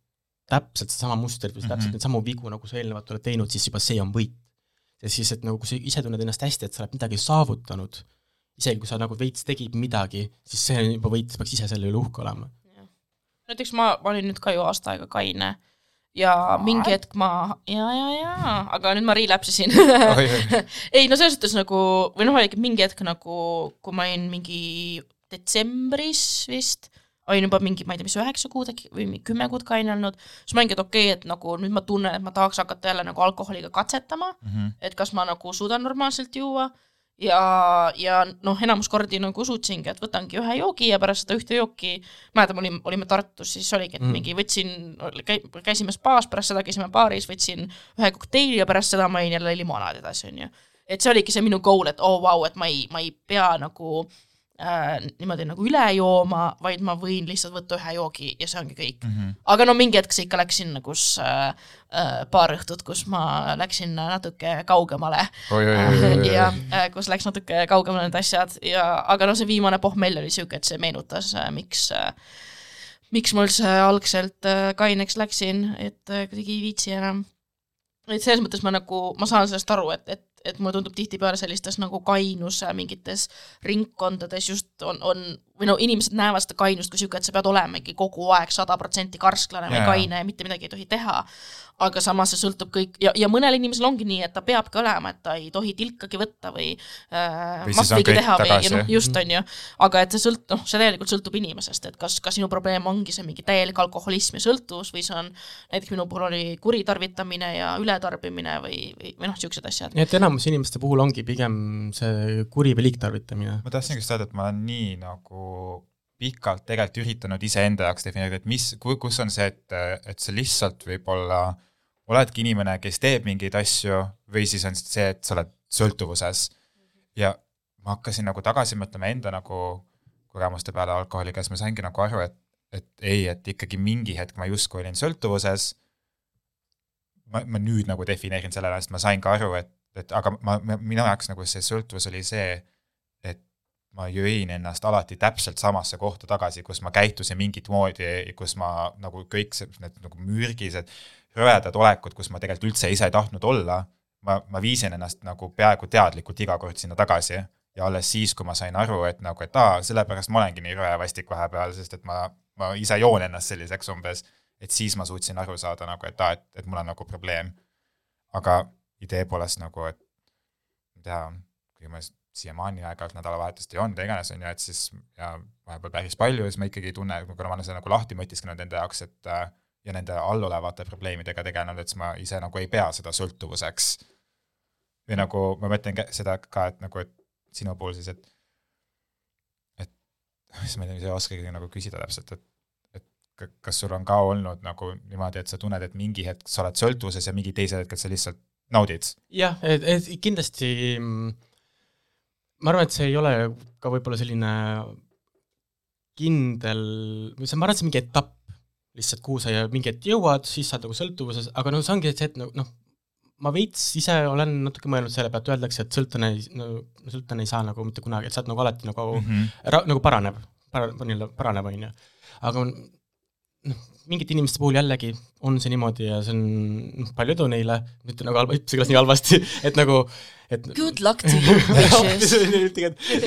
D: täpselt sedasama mustrit või mm -hmm. täpselt
B: Mhm.
D: neid samu vigu, nagu sa eelnevalt oled teinud, siis juba see on võit ja siis, et nagu kui sa ise tunned ennast hästi, et sa oled midagi saavutanud, isegi kui sa nagu veits tegid midagi, siis see on juba võit, sa peaks ise selle üle uhke olema.
C: näiteks ma, ma olin nüüd ka ju aasta aega kaine ja mingi hetk ma, ja, ja, ja, aga nüüd ma relapse isin
B: Oi, oi.
C: ei no selles suhtes nagu, või noh, oligi mingi hetk nagu, kui ma olin mingi detsembris vist, olin juba mingi, ma ei tea, mis üheksa kuud äkki või kümme kuud kaine olnud, siis ma olingi, et okei okay,, et nagu nüüd ma tunnen, et ma tahaks hakata jälle nagu alkoholiga katsetama,
B: Mhm.
C: et kas ma nagu suudan normaalselt juua ja, ja noh, enamus kordi nagu suutsingi, et võtangi ühe joogi ja pärast seda ühte jooki, mäletan, olime, olime Tartus, siis oligi, et
D: Mm.
C: mm. mingi võtsin, käisime spaas, pärast seda käisime baaris, võtsin ühe kokteili ja pärast seda ma jõin jälle limonaadi edasi, onju. et see oligi see minu goal, et oo oh, vau wow,, et ma ei, ma ei pea nagu äh, niimoodi nagu üle jooma, vaid ma võin lihtsalt võtta ühe joogi ja see ongi kõik.
B: Mhm.
C: aga no mingi hetk see ikka läks sinna, kus äh, äh, paar õhtut, kus ma läksin natuke kaugemale
B: oi, oi, oi, oi,
C: ja äh, kus läks natuke kaugemale need asjad ja, aga noh, see viimane pohmell oli siuke, et see meenutas, miks äh, miks ma üldse algselt äh, kaineks läksin, et äh, kuidagi ei viitsi enam. et selles mõttes ma nagu, ma saan sellest aru, et, et, et mulle tundub tihtipeale sellistes nagu kainuse mingites ringkondades just on, on või no inimesed näevad seda kainust kui siuke, et sa pead olemegi kogu aeg sada protsenti karsklane või kaine ja mitte midagi ei tohi teha aga samas see sõltub kõik ja, ja mõnel inimesel ongi nii, et ta peabki olema, et ta ei tohi tilkagi võtta või äh,
B: Või
C: mahvigi teha või
B: tagasi.
C: ja noh, just on ju, aga et see sõlt-, noh, see tegelikult sõltub inimesest, et kas, kas sinu probleem ongi see mingi täielik alkoholism ja sõltuvus või see on näiteks minu puhul oli kuritarvitamine ja ületarbimine või, või, või noh, niisugused asjad.
D: nii et enamus inimeste puhul ongi pigem see kuri või liigtarvitamine.
B: ma tahtsingi just öelda, et ma olen nii nagu pikalt tegelikult üritanud iseenda jaoks defineerida, et mis, kus on see, et, et sa lihtsalt võib-olla oledki inimene, kes teeb mingeid asju või siis on see, et sa oled sõltuvuses. ja ma hakkasin nagu tagasi mõtlema enda nagu kogemuste peale alkoholiga, siis ma saingi nagu aru, et, et ei, et ikkagi mingi hetk ma justkui olin sõltuvuses. ma, ma nüüd nagu defineerin selle ennast, ma sain ka aru, et, et aga ma, ma, minu jaoks nagu see sõltuvus oli see, et ma jõin ennast alati täpselt samasse kohta tagasi, kus ma käitusin mingit moodi, kus ma nagu kõik see, need nagu mürgised rõvedad olekud, kus ma tegelikult üldse ise ei tahtnud olla, ma, ma viisin ennast nagu peaaegu teadlikult iga kord sinna tagasi ja alles siis, kui ma sain aru, et nagu, et aa, sellepärast ma olengi nii rõve vastik vahepeal, sest et ma, ma ise joon ennast selliseks umbes, et siis ma suutsin aru saada nagu, et aa, et, et mul on nagu probleem. aga idee poolest nagu, et tea, kuigi ma siiamaani aeg-ajalt nädalavahetust ei olnud ja iganes on ju, et siis ja vahepeal päris palju ja siis ma ikkagi ei tunne, kuna ma olen seda nagu lahti mõtisklenud enda jaoks, et ja nende allolevate probleemidega tegelenud, et siis ma ise nagu ei pea seda sõltuvuseks. või nagu ma mõtlen seda ka, et nagu, et sinu puhul siis, et et siis ma ei oskagi nagu küsida täpselt, et et ka- kas sul on ka olnud nagu niimoodi, et sa tunned, et mingi hetk sa oled sõltuvuses ja mingi teisel hetkel sa lihtsalt naudid?
D: jah, et, et kindlasti mm, ma arvan, et see ei ole ka võib-olla selline kindel, või see, ma arvan, et see on mingi etapp lihtsalt, kuhu sa ja mingi hetk jõuad, siis saad nagu sõltuvuses, aga no see ongi see, et noh, ma veits ise olen natuke mõelnud selle pealt, öeldakse, et sõltlane ei, no sõltlane ei saa nagu mitte kunagi, et sa oled nagu alati nagu mm,
B: -hmm.
D: ra-, nagu paraneb, paraneb, nii-öelda paraneb, on ju. aga noh, mingite inimeste puhul jällegi on see niimoodi ja see on, noh, palju edu neile, mitte nagu halba, kõlas nii halvasti, et nagu, et
C: Good luck to you, bitches.
D: see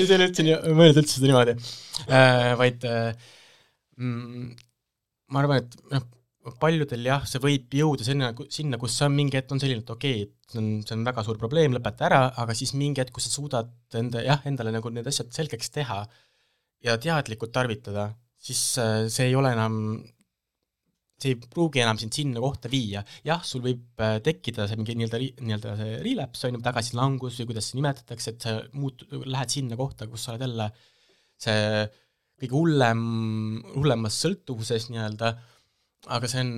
D: see oli üldse nii, ma ei mõelnud üldse seda niimoodi äh,, vaid äh, mm, ma arvan, et noh, paljudel jah, see võib jõuda sinna, sinna, kus see on mingi hetk on selline, et okei okay,, et see on, see on väga suur probleem, lõpeta ära, aga siis mingi hetk, kus sa suudad enda, jah, endale nagu need asjad selgeks teha ja teadlikult tarvitada, siis äh, see ei ole enam, see ei pruugi enam sind sinna kohta viia. jah, sul võib äh, tekkida see mingi nii-öelda, nii-öelda see relapse, on ju, tagasilangus või kuidas seda nimetatakse, et sa muut-, lähed sinna kohta, kus sa oled jälle see kõige hullem, hullemas sõltuvuses nii-öelda aga see on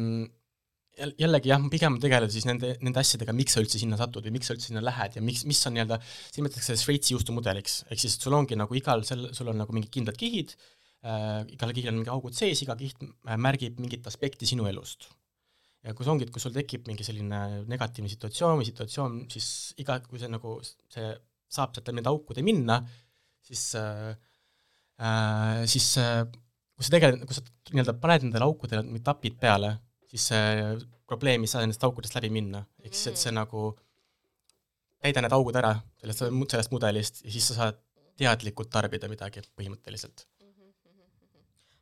D: jällegi jah, pigem tegeleda siis nende, nende asjadega, miks sa üldse sinna satud või miks sa üldse sinna lähed ja miks, mis on nii-öelda, siin nimetatakse Šveitsi juustumudeliks, ehk siis sul ongi nagu igal sel-, sul on nagu mingid kindlad kihid äh,, igal kihil on mingi augud sees, iga kiht märgib mingit aspekti sinu elust. ja kui see ongi, et kui sul tekib mingi selline negatiivne situatsioon või situatsioon, siis iga, kui see nagu, see saab sealt nende aukude minna, siis äh, äh, siis äh, kui sa tegeled, kui sa nii-öelda paned nendele aukudele mingid tapid peale, siis see probleem ei saa nendest aukudest läbi minna, ehk siis, et see nagu täida need augud ära sellest, sellest mudelist ja siis sa saad teadlikult tarbida midagi põhimõtteliselt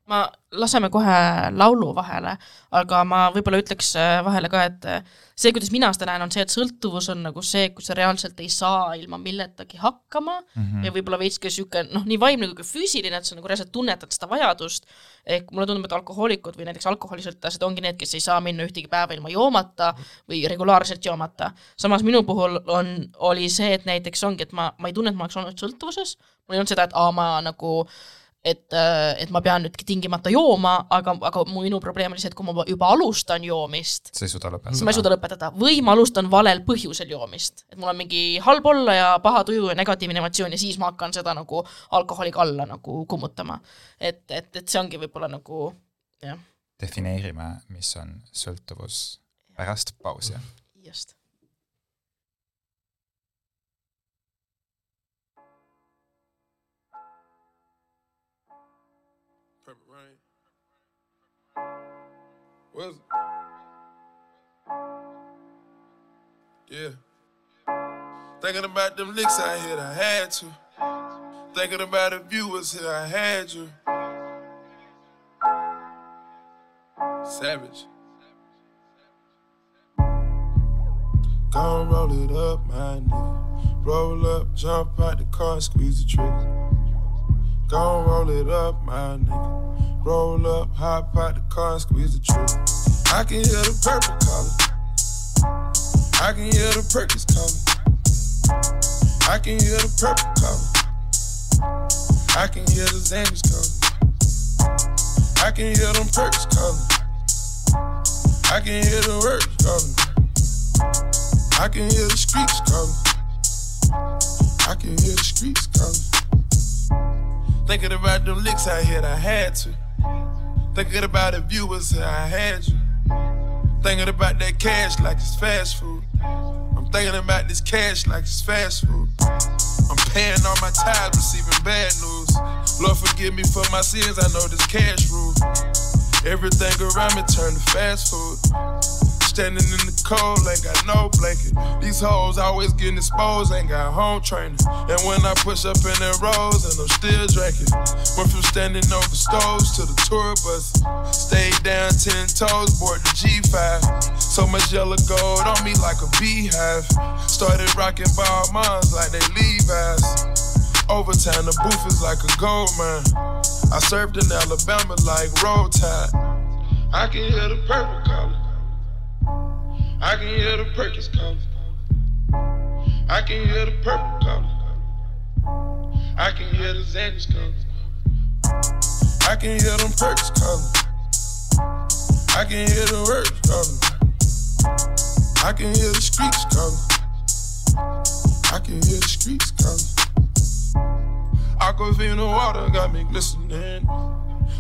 C: ma, laseme kohe laulu vahele, aga ma võib-olla ütleks äh, vahele ka, et äh, see, kuidas mina seda näen, on see, et sõltuvus on nagu see, kus sa reaalselt ei saa ilma milletagi hakkama mm -hmm. ja võib-olla veits ka niisugune noh, nii vaimne kui ka füüsiline, et sa nagu reaalselt tunnetad seda vajadust, ehk mulle tundub, et alkohoolikud või näiteks alkoholisõltlased ongi need, kes ei saa minna ühtegi päeva ilma joomata või regulaarselt joomata. samas minu puhul on, oli see, et näiteks ongi, et ma, ma ei tunne, et ma oleks olnud sõltuvuses, mul ei olnud seda, et aa, ma nagu äh, et, äh, et ma pean nüüd tingimata jooma, aga, aga mu minu probleem oli see, et kui ma juba alustan joomist, siis ma ei suuda lõpetada või ma alustan valel põhjusel joomist, et mul on mingi halb olla ja paha tuju ja negatiivne emotsioon ja siis ma hakkan seda nagu alkoholiga alla nagu kummutama. et, et, et see ongi võib-olla nagu jah.
B: defineerime, mis on sõltuvus pärast pausi.
C: just
E: Was Yeah. Thinking about them licks I hit, I had to. Thinking about the viewers here, I had you. Savage. Gon' roll it up, my nigga. Roll up, jump out the car, squeeze the trigger. Gon' roll it up, my nigga. Roll up, hop out the car and squeeze the trigger. I can hear the purple calling. I can hear the perkins calling. I can hear the purple calling. I can hear the Xannies calling. I can hear them perks calling. I can hear the words calling. I can hear the streets calling. I can hear the streets calling. Thinking about them licks I hit, I had to. Thinking about the viewers, I had you. Thinking about that cash like it's fast food. I'm thinking about this cash like it's fast food. I'm paying all my tithes, receiving bad news. Lord, forgive me for my sins, I know this cash rule. Everything around me turn to fast food. Standing in the cold, ain't got no blanket. These hoes always getting exposed, ain't got home training. And when I push up in their rows, and I'm still drinking. Went from standing over stoves to the tour bus. Stayed down 10 toes, board the G5. So much yellow gold on me like a beehive. Started rocking ball moms like they Levi's. Overtime, the booth is like a gold mine. I served in Alabama like roll tide. I can hear the purple color. I can hear the Perkins calling. I can hear the purple calling. I can hear the Xannies calling. I can hear them perks calling. I can hear the words calling. I can hear the streets calling. I can hear the streets calling. Aquafina water got me glistening.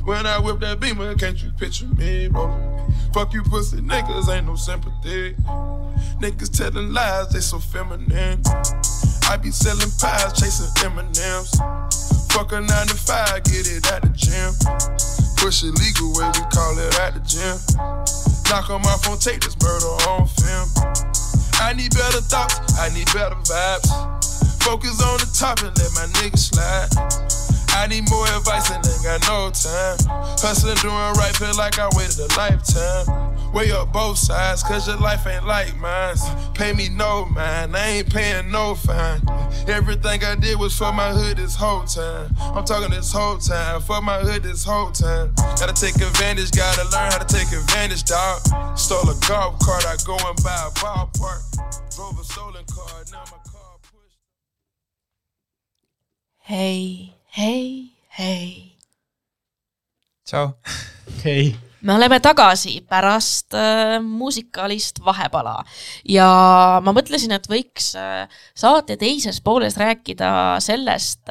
E: When I whip that beamer, can't you picture me rolling? Fuck you pussy niggas, ain't no sympathy. Niggas telling lies, they so feminine. I be selling pies, chasing M&M's. Fuck a 9 to 5, get it at the gym. Push it legal way, we call it at the gym. Knock on my phone, take this murder on film. I need better thoughts, I need better vibes. Focus on the top and let my niggas slide. I need more advice and ain't got no time. Hustling, doing right, feel like I waited a lifetime. Weigh up both sides, cause your life ain't like mine. Pay me no mind, I ain't paying no fine. Everything I did was for my hood this whole time. I'm talking this whole time, for my hood this whole time. Gotta take advantage, gotta learn how to take advantage, dog. Stole a golf cart, I go and buy a ballpark. Drove a stolen car, now my car pushed.
C: hei, hei, hei.
B: tšau.
D: okei okay.,
C: me oleme tagasi pärast äh, muusikalist vahepala ja ma mõtlesin, et võiks äh, saate teises pooles rääkida sellest,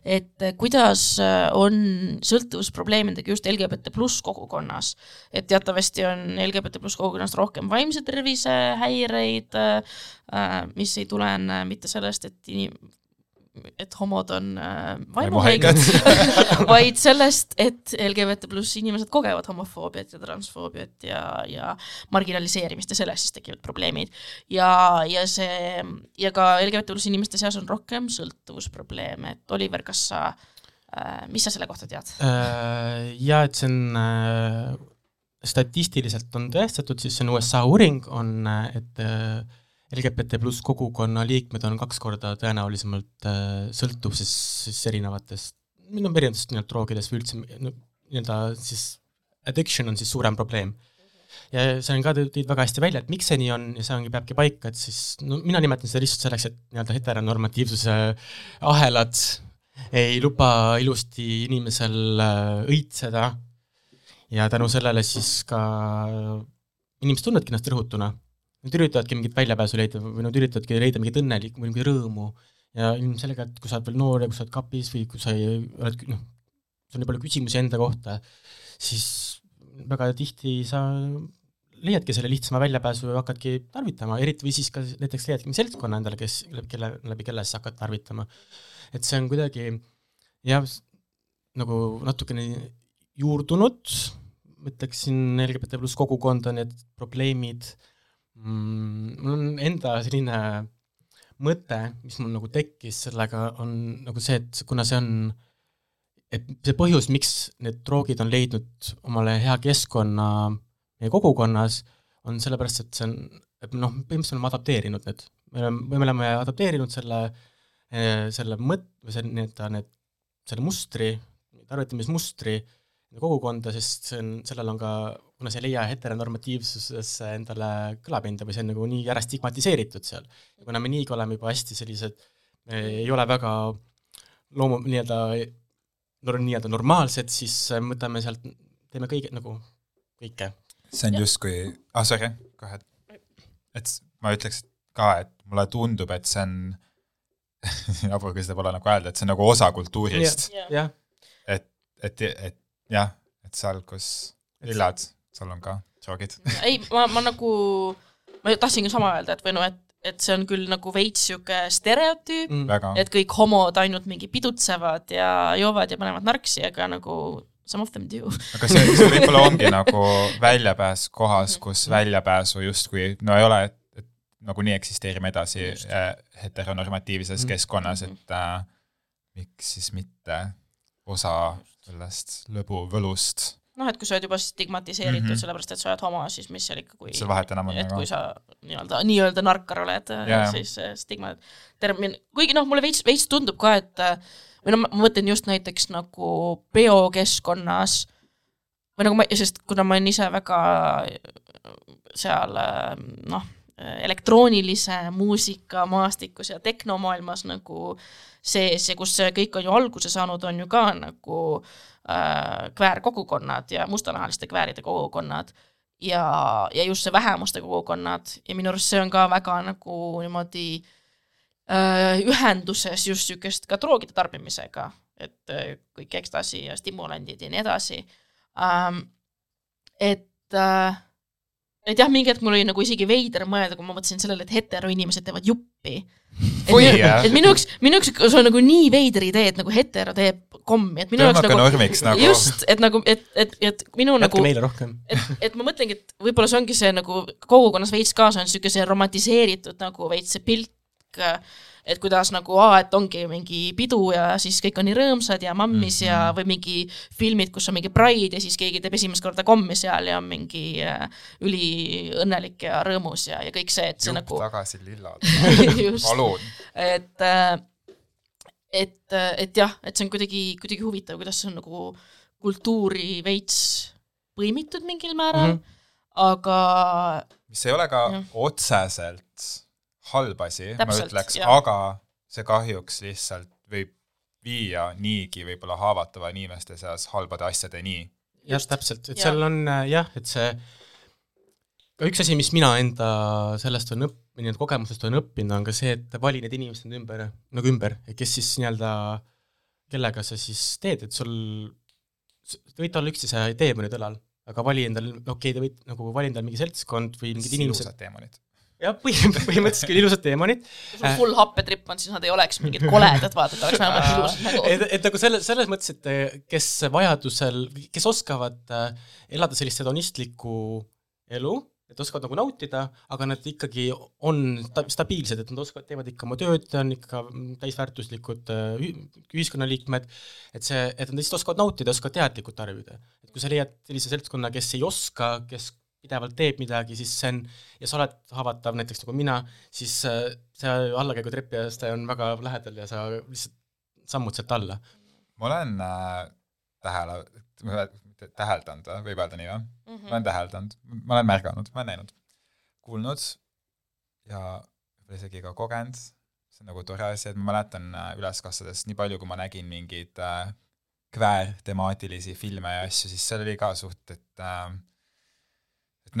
C: et kuidas äh, on sõltuvusprobleemidega just LGBT pluss kogukonnas. et teatavasti on LGBT pluss kogukonnas rohkem vaimse tervise häireid äh,, mis ei tulene mitte sellest, et inim-, et homod on äh, vaimuhaiged, vaid sellest, et LGBT pluss inimesed kogevad homofoobiat ja transfoobiat ja, ja marginaliseerimist ja sellest siis tekivad probleemid. ja, ja see ja ka LGBT pluss inimeste seas on rohkem sõltuvusprobleeme, et Oliver, kas sa äh,, mis sa selle kohta tead?
D: Äh, ja et see on äh, statistiliselt on tõestatud, siis see on USA uuring, on, et äh, LGBT pluss kogukonna liikmed on kaks korda tõenäolisemalt äh, sõltuv siis, siis erinevatest, no erinevatest nii-öelda droogidest või üldse nii-öelda siis addiction on siis suurem probleem. ja see on ka, tõid väga hästi välja, et miks see nii on ja see ongi, peabki paika, et siis no mina nimetan seda lihtsalt selleks, et nii-öelda heteronormatiivsuse ahelad ei luba ilusti inimesel äh, õitseda ja tänu sellele siis ka inimesed tunnevadki ennast rõhutuna. Nad üritavadki mingit väljapääsu leida või nad üritavadki leida mingit õnnelikku või mingit rõõmu ja ilmselgelt, kui sa oled veel noor ja kui sa oled kapis või kui sa ei, oled noh, sul on nii palju küsimusi enda kohta, siis väga tihti sa leiadki selle lihtsama väljapääsu ja hakkadki tarvitama, eriti või siis ka näiteks leiadki seltskonna endale, kes, kelle, läbi kelle sa hakkad tarvitama. et see on kuidagi jah, nagu natukene juurdunud, ma ütleksin LGBT pluss kogukonda need probleemid mm,, mul on enda selline mõte, mis mul nagu tekkis sellega, on nagu see, et kuna see on et see põhjus, miks need droogid on leidnud omale hea keskkonna meie kogukonnas, on sellepärast, et see on, et noh, põhimõtteliselt me oleme adapteerinud need, me oleme, me oleme adapteerinud selle, selle mõt-, või see nii-öelda need, selle mustri, tarvitamismustri kogukonda, sest see on, sellel on ka, kuna see ei leia heteronormatiivsusesse endale kõlapinda või see on nagu nii ära stigmatiseeritud seal. ja kuna me niigi oleme juba hästi sellised, me ei ole väga loomu-, nii-öelda nor-, nii-öelda normaalsed, siis võtame sealt, teeme kõige, nagu kõike.
B: see on justkui, ah sorry, kohe. et ma ütleks ka, et mulle tundub, et see on, jabur, kui seda pole nagu öelda, et see on nagu osa kultuurist. et, et, et jah, et seal, kus elad, seal on ka droogid.
C: ei, ma, ma nagu, ma tahtsingi sama öelda, et või noh, et, et see on küll nagu veits sihuke stereotüüp mm.,
B: väga.
C: et kõik homod ainult mingi pidutsevad ja joovad ja panevad narksi, aga nagu some of them do.
B: aga see, see võib-olla ongi nagu väljapääs kohas, kus väljapääsu justkui no ei ole, et, et nagunii eksisteerime edasi äh, heteronormatiivses
D: Mhm.
B: keskkonnas, et äh, miks siis mitte osa sellest lõbuvõlust,
C: noh, et kui sa oled juba stigmatiseeritud mm. -hmm. sellepärast, et sa oled homo, siis mis seal ikka, kui
B: see vahet enam on
C: et
B: nagu
C: kui sa nii-öelda, nii-öelda narkar oled yeah.
B: jah.,
C: siis äh, stigma termin, kuigi noh, mulle veits, veits tundub ka, et äh, või no ma mõtlen just näiteks nagu peokeskkonnas või nagu ma, sest kuna ma olen ise väga äh, seal äh, noh, elektroonilise muusika maastikus ja tehnomaailmas nagu sees ja kus see kõik on ju alguse saanud, on ju ka nagu äh, kväärkogukonnad ja mustanahaliste kvääride kogukonnad ja, ja just see vähemuste kogukonnad ja minu arust see on ka väga nagu niimoodi äh, ühenduses just niisugust ka droogide tarbimisega, et äh, kõik ekstasi ja stimulandid ja nii edasi ähm,. et äh, et jah, mingi hetk mul oli nagu isegi veider mõelda, kui ma mõtlesin sellele, et heteroinimesed teevad juppi. et minu jaoks, minu jaoks see on nagu nii veider idee, et nagu hetero teeb kommi, et minu jaoks nagu
B: normiks nagu.
C: just, et nagu, et, et, et minu
D: jätke
C: nagu,
D: meile rohkem.
C: et, et ma mõtlengi, et võib-olla see ongi see nagu kogukonnas veits kaasa on niisugune see romantiseeritud nagu veits see pilt kõik, et kuidas nagu aa, et ongi mingi pidu ja siis kõik on nii rõõmsad ja mammis mm -hmm. ja või mingi filmid, kus on mingi Pride ja siis keegi teeb esimest korda kommi seal ja on mingi äh, üliõnnelik ja rõõmus ja, ja kõik see, et see
B: jupp
C: nagu
B: tagasi lillad.
C: just,
B: palun.
C: et, et, et jah, et see on kuidagi, kuidagi huvitav, kuidas see on nagu kultuuri veits põimitud mingil määral mm. -hmm. aga
B: mis ei ole ka
C: Jah.
B: otseselt halb asi, ma ütleks, aga see kahjuks lihtsalt võib viia niigi võib-olla haavatava inimeste seas halbade asjadeni.
D: jah, täpselt, et
C: Jah.
D: seal on äh, jah, et see ka üks asi, mis mina enda sellest on õpp-, või nii-öelda kogemusest olen õppinud, on ka see, et vali need inimesed enda ümber, nagu ümber, kes siis nii-öelda, kellega sa siis teed, et sul, te võite olla üksteise teemonid õlal, aga vali endal, okei okay,, te võite nagu vali endal mingi seltskond või mingid inimesed,
B: ilusad teemonid.
D: jah, põhimõtteliselt, küll ilusad teemonid,
C: kui sul full happetripp on, siis nad ei oleks mingid koledad, vaata, et oleks vähemalt ilusad nägu.
D: et, et nagu selles, selles mõttes, et eh, kes vajadusel, kes oskavad äh, elada sellist hedonistlikku elu, et oskavad nagu nautida, aga nad ikkagi on sta- stabiilsed, et nad oskavad, teevad ikka oma tööd, on ikka täisväärtuslikud äh, ühi- ühiskonnaliikmed, et see, et nad lihtsalt oskavad nautida, oskavad teadlikult tarbida. et kui sa leiad sellise seltskonna, kes ei oska, kes pidevalt teeb midagi, siis see on, ja sa oled haavatav näiteks nagu mina, siis äh, see allakäigutrepi aste on väga lähedal ja sa lihtsalt sammud sealt alla.
B: ma olen äh, tähele, täheldanud, võib öelda nii või?
C: Mhm.
B: ma olen täheldanud, ma olen märganud, ma olen näinud, kuulnud ja võib-olla isegi ka kogenud, see on nagu tore asi, et ma mäletan äh, üles kasvades nii palju, kui ma nägin mingeid äh, kväärtemaatilisi filme ja asju, siis seal oli ka suht, et äh, et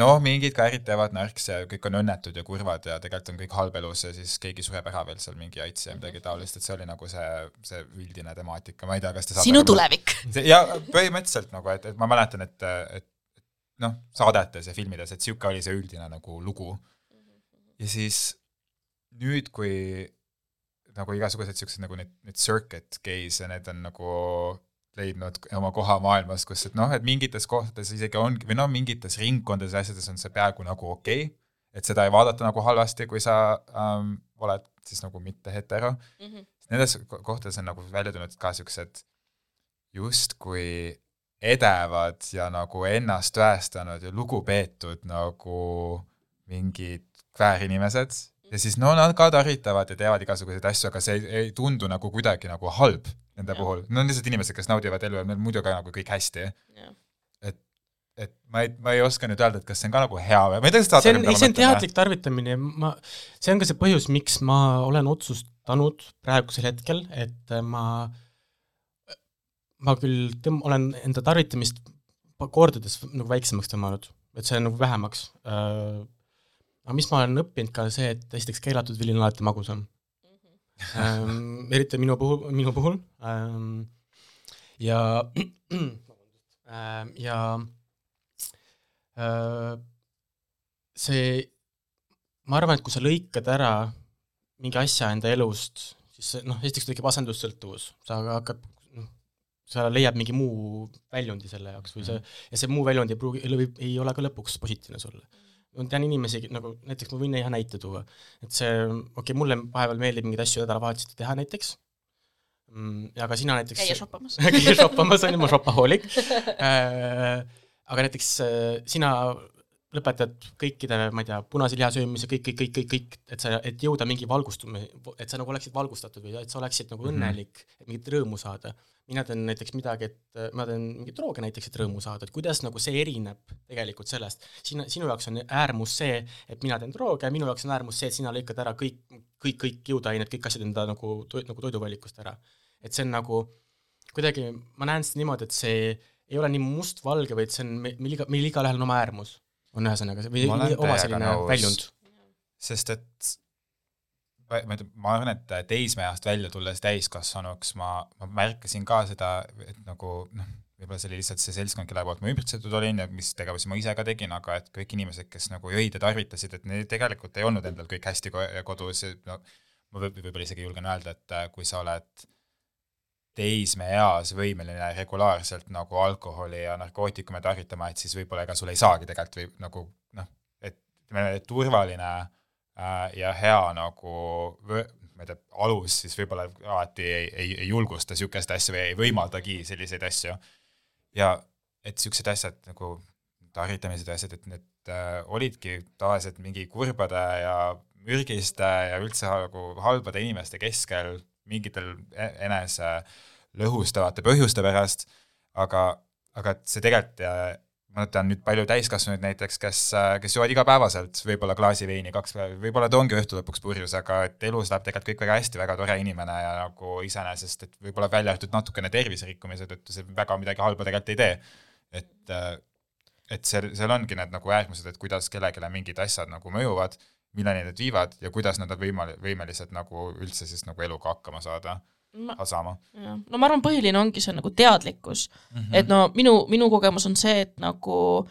B: noh, mingid käärid teevad nõrks ja kõik on õnnetud ja kurvad ja tegelikult on kõik halb elus ja siis keegi sureb ära veel seal mingi aits ja midagi taolist, et see oli nagu see, see üldine temaatika, ma ei tea, kas te saate
C: sinu
B: aru,
C: tulevik.
B: ja põhimõtteliselt nagu, et, et ma mäletan, et, et noh, saadetes ja filmides, et sihuke oli see üldine nagu lugu. ja siis nüüd, kui nagu igasugused siuksed nagu need, need circuit gays ja need on nagu leidnud oma koha maailmas, kus et noh, et mingites kohtades isegi ongi või noh, mingites ringkondades ja asjades on see peaaegu nagu okei okay,, et seda ei vaadata nagu halvasti, kui sa ähm, oled siis nagu mitte hetero. Nendes ko- kohtades on nagu välja tulnud ka siuksed justkui edevad ja nagu ennast tõestanud ja lugupeetud nagu mingid kväärinimesed ja siis no nad ka tarvitavad ja teevad igasuguseid asju, aga see ei, ei tundu nagu kuidagi nagu halb nende
C: Jah.
B: puhul, no on lihtsalt inimesed, kes naudivad elu ja neil muidu ka nagu kõik hästi. et, et ma ei, ma ei oska nüüd öelda, et kas see on ka nagu hea või, ma ei tea, kas te
D: see on, ei see on teadlik tarvitamine ja ma, see on ka see põhjus, miks ma olen otsustanud praegusel hetkel, et ma, ma küll tõm-, olen enda tarvitamist kordades nagu väiksemaks tõmmanud, et see on nagu vähemaks äh,. aga mis ma olen õppinud ka see, et esiteks keelatud vili on alati magusam ähm,. eriti minu puhul, minu puhul ähm, ja ähm, ja äh, see, ma arvan, et kui sa lõikad ära mingi asja enda elust, siis noh, esiteks tekib asendussõltuvus, sa hakkad noh, sa leiad mingi muu väljundi selle jaoks või see, ja see muu väljund ei pruugi, ei ole ka lõpuks positiivne sulle. Ma tean inimesi nagu näiteks ma võin hea näite tuua, et see, okei okay,, mulle vahepeal meeldib mingeid asju nädalavahetuseti teha näiteks, aga sina näiteks
C: käia shoppamas.
D: käia shoppamas on ju, ma shopahoolik äh,. aga näiteks äh, sina lõpetad kõikide, ma ei tea, punase liha söömise, kõik, kõik, kõik, kõik, kõik, et sa, et jõuda mingi valgustume, et sa nagu oleksid valgustatud või et sa oleksid nagu
B: Mhm.
D: õnnelik, et mingit rõõmu saada. mina teen näiteks midagi, et ma teen mingeid drooge näiteks, et rõõmu saada, et kuidas nagu see erineb tegelikult sellest, sina, sinu jaoks on äärmus see, et mina teen drooge, minu jaoks on äärmus see, et sina lõikad ära kõik, kõik, kõik jõudeained, kõik asjad enda nagu toit, nagu toiduvalikust ära. et see on nagu kuidagi, ma näen seda niimoodi, et see ei ole nii mustvalge, vaid see on, meil iga, meil igalühel on oma äärmus, on ühesõnaga, või oma selline väljund.
B: sest et ma tea, ma arvan, et teismeeast välja tulles täiskasvanuks ma, ma märkasin ka seda, et nagu noh, võib-olla see oli lihtsalt see seltskond, kelle poolt ma ümbritsetud olin ja mis tegevusi ma ise ka tegin, aga et kõik inimesed, kes nagu jõid ja tarvitasid, et neil tegelikult ei olnud endal kõik hästi ko- kodus ja no ma võib- võib-olla isegi julgen öelda, et äh, kui sa oled teismeeas võimeline regulaarselt nagu alkoholi ja narkootikume tarvitama, et siis võib-olla ega sul ei saagi tegelikult või nagu noh, et ütleme, turvaline äh, ja hea nagu ma ei tea, alus siis võib-olla alati ei, ei, ei julgusta niisuguseid asju või ei võimaldagi selliseid asju. ja et niisugused asjad nagu tarvitamised ja asjad, et need äh, olidki tavaliselt mingi kurbade ja mürgiste ja üldse nagu halbade inimeste keskel mingitel e- enese lõhustavate põhjuste pärast, aga, aga et see tegelikult ma tean nüüd palju täiskasvanuid näiteks, kes, kes joovad igapäevaselt võib-olla klaasi veini kaks päeva, võib-olla ta ongi õhtu lõpuks purjus, aga et elus läheb tegelikult kõik väga hästi, väga tore inimene ja nagu iseenesest, et võib-olla välja arvatud natukene terviserikkumise tõttu see väga midagi halba tegelikult ei tee. et, et seal, seal ongi need nagu äärmused, et kuidas kellelegi mingid asjad nagu mõjuvad, milleni need viivad ja kuidas nad on võimal-, võimelised nagu üldse siis nagu eluga hakkama saada, saama
C: jah, no ma arvan, põhiline ongi see nagu teadlikkus mm. -hmm. et no minu, minu kogemus on see, et nagu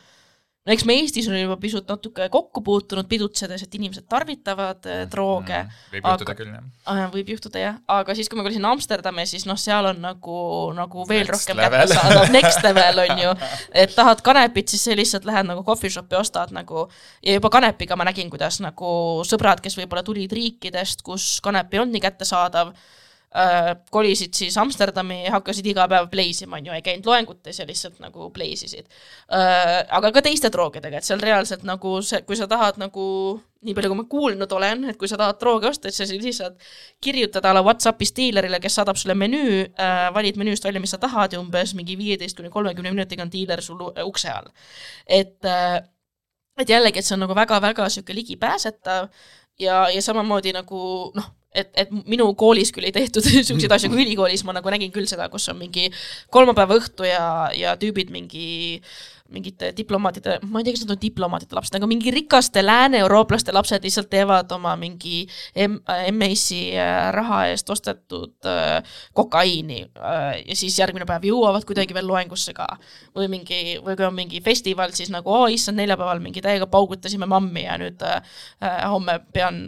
C: no eks me Eestis oleme juba pisut natuke kokku puutunud pidutsedes, et inimesed tarvitavad äh, drooge
B: mm,. võib juhtuda
C: aga-
B: küll, jah.
C: ah,, võib juhtuda jah, aga siis, kui ma käisin Amsterdamis, siis noh, seal on nagu, nagu veel
B: Next
C: rohkem kättesaadav, next level on ju. et tahad kanepit, siis sa lihtsalt lähed nagu coffee shop'i ostad nagu ja juba kanepiga ma nägin, kuidas nagu sõbrad, kes võib-olla tulid riikidest, kus kanep ei olnud nii kättesaadav kolisid siis Amsterdami ja hakkasid iga päev pleisima, on ju, ei käinud loengutes ja lihtsalt nagu pleisisid äh,. aga ka teiste droogidega, et seal reaalselt nagu see, kui sa tahad nagu nii palju, kui ma kuulnud olen, et kui sa tahad droogi osta, et sa siis lihtsalt kirjutad a la Whatsappi diilerile, kes saadab sulle menüü äh,, valid menüüst välja, mis sa tahad ja umbes mingi viieteist kuni kolmekümne minutiga on diiler sul ukse all. et äh, et jällegi, et see on nagu väga-väga niisugune ligipääsetav ja, ja samamoodi nagu noh, et, et minu koolis küll ei tehtud niisuguseid asju kui ülikoolis, ma nagu nägin küll seda, kus on mingi kolmapäeva õhtu ja, ja tüübid mingi mingite diplomaatide, ma ei tea, kas nad on diplomaatide lapsed, aga mingi rikaste lääne-eurooplaste lapsed lihtsalt teevad oma mingi M-, MAC-i äh, raha eest ostetud äh, kokaiini äh, ja siis järgmine päev jõuavad kuidagi veel loengusse ka. või mingi, või kui on mingi festival, siis nagu oo issand, neljapäeval mingi täiega paugutasime mammi ja nüüd äh, äh, homme pean,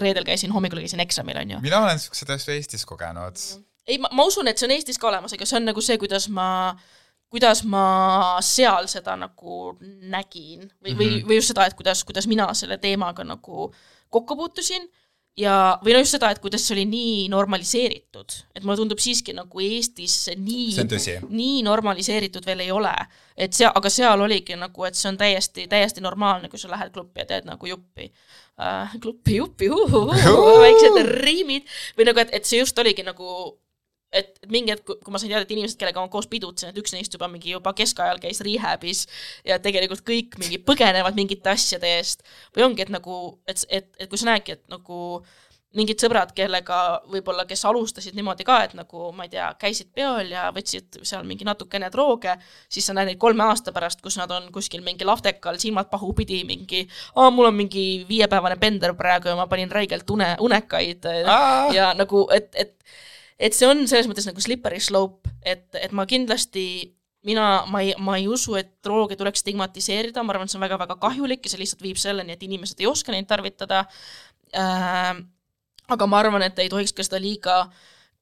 C: reedel käisin, hommikul käisin eksamil, on ju.
B: mina olen niisuguseid asju Eestis kogenud.
C: ei, ma, ma usun, et see on Eestis ka olemas, aga see on nagu see, kuidas ma, kuidas ma seal seda nagu nägin või, või, või just seda, et kuidas, kuidas mina selle teemaga nagu kokku puutusin ja, või no just seda, et kuidas see oli nii normaliseeritud, et mulle tundub siiski nagu Eestis see nii
B: see
C: nii normaliseeritud veel ei ole, et seal, aga seal oligi nagu, et see on täiesti, täiesti normaalne, kui sa lähed klubbi ja teed nagu juppi uh,. kluppi, juppi, väiksed riimid või nagu, et, et see just oligi nagu et et mingi hetk, kui ma sain teada, et inimesed, kellega ma koos pidutsen, et üks neist juba mingi juba keskajal käis rehab'is ja tegelikult kõik mingi põgenevad mingite asjade eest või ongi, et nagu, et, et, et kui sa näedki, et nagu mingid sõbrad, kellega võib-olla, kes alustasid niimoodi ka, et nagu ma ei tea, käisid peol ja võtsid seal mingi natukene drooge, siis sa näed neid kolme aasta pärast, kus nad on kuskil mingi lahtekal, silmad pahupidi, mingi aa, mul on mingi viiepäevane bender praegu ja ma panin räigelt une, unekaid ja nagu, et, et et see on selles mõttes nagu slippery slope, et, et ma kindlasti mina, ma ei, ma ei usu, et drooge tuleks stigmatiseerida, ma arvan, et see on väga-väga kahjulik ja see lihtsalt viib selleni, et inimesed ei oska neid tarvitada äh,. Aga ma arvan, et ei tohiks ka seda liiga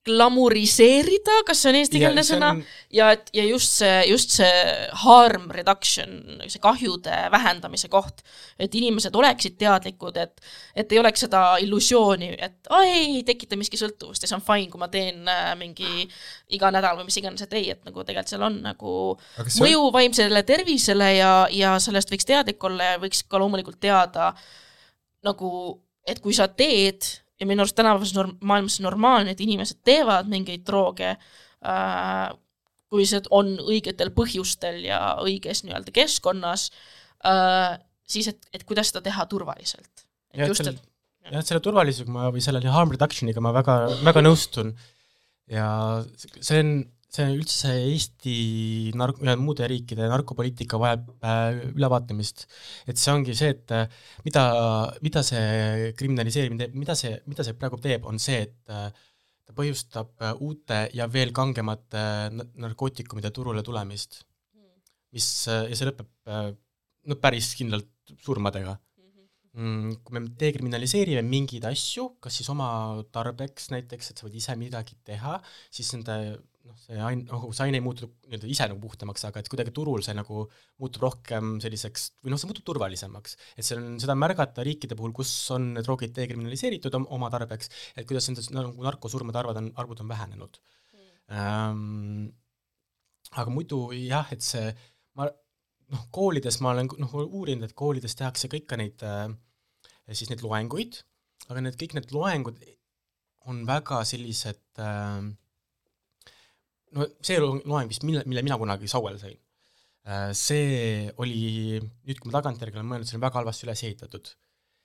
C: glamuriseerida, kas see on eestikeelne sõna? ja et ja just see, just see harm reduction, see kahjude vähendamise koht, et inimesed oleksid teadlikud, et et ei oleks seda illusiooni, et aa ei, ei tekita miski sõltuvust ja see on fine, kui ma teen äh, mingi iga nädal või mis iganes, et ei, et nagu tegelikult seal on nagu
B: see on-
C: mõju vaimsele tervisele ja, ja sellest võiks teadlik olla ja võiks ka loomulikult teada nagu, et kui sa teed ja minu arust tänapäevases norm-, maailmas normaalne, et inimesed teevad mingeid drooge äh,, kui see on õigetel põhjustel ja õiges nii-öelda keskkonnas äh,, siis et, et kuidas seda teha turvaliselt.
D: Ja et
C: et
D: jah, et selle turvalisusega ma või selle harm reduction'iga ma väga, väga nõustun ja see on, see üldse see Eesti nark-, muude riikide narkopoliitika vajab äh, ülevaatamist. et see ongi see, et äh, mida, mida see kriminaliseerimine teeb, mida see, mida see praegu teeb, on see, et äh, ta põhjustab äh, uute ja veel kangemate n- narkootikumide turule tulemist, mis äh, ja see lõpeb äh, no päris kindlalt surmadega mm, kui me dekriminaliseerime mingeid asju, kas siis oma tarbeks näiteks, et sa võid ise midagi teha, siis nende noh, see ain-, nagu see aine ei muutu nii-öelda ise nagu puhtamaks, aga et kuidagi turul see nagu muutub rohkem selliseks või noh, see muutub turvalisemaks. et see on, seda on märgata riikide puhul, kus on need drogid dekriminaliseeritud om- oma tarbeks, et kuidas nende nagu narkosurmade arvad on, arvud on vähenenud ähm,. aga muidu jah, et see, ma noh, koolides ma olen noh, uurinud, et koolides tehakse ka ikka neid äh, siis neid loenguid, aga need kõik need loengud on väga sellised äh, no see lo- loeng vist, mille, mille mina kunagi Sauel sain äh,, see oli, nüüd kui ma tagantjärgi olen mõelnud, see on väga halvasti üles ehitatud.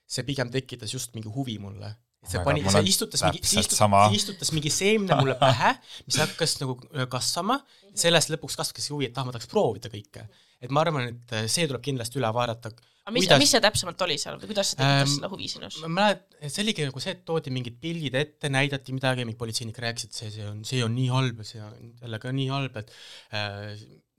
D: see pigem tekitas just mingi huvi mulle. see
B: Aga
D: pani, see istutas mingi, see istutas, see istutas mingi seemne mulle pähe, mis hakkas nagu kasvama, sellest lõpuks kasvaski huvi, et ah, ma tahaks proovida kõike. et ma arvan, et äh, see tuleb kindlasti üle vaadata.
C: Aga mis, mis see täpsemalt oli seal või kuidas see tekitas
D: Ähm,
C: selle huvi sinus?
D: ma mäletan, see oligi nagu see, et toodi mingid pildid ette, näidati midagi, mingi politseinik rääkis, et see, see on, see on nii halb ja see on jälle ka nii halb, et äh,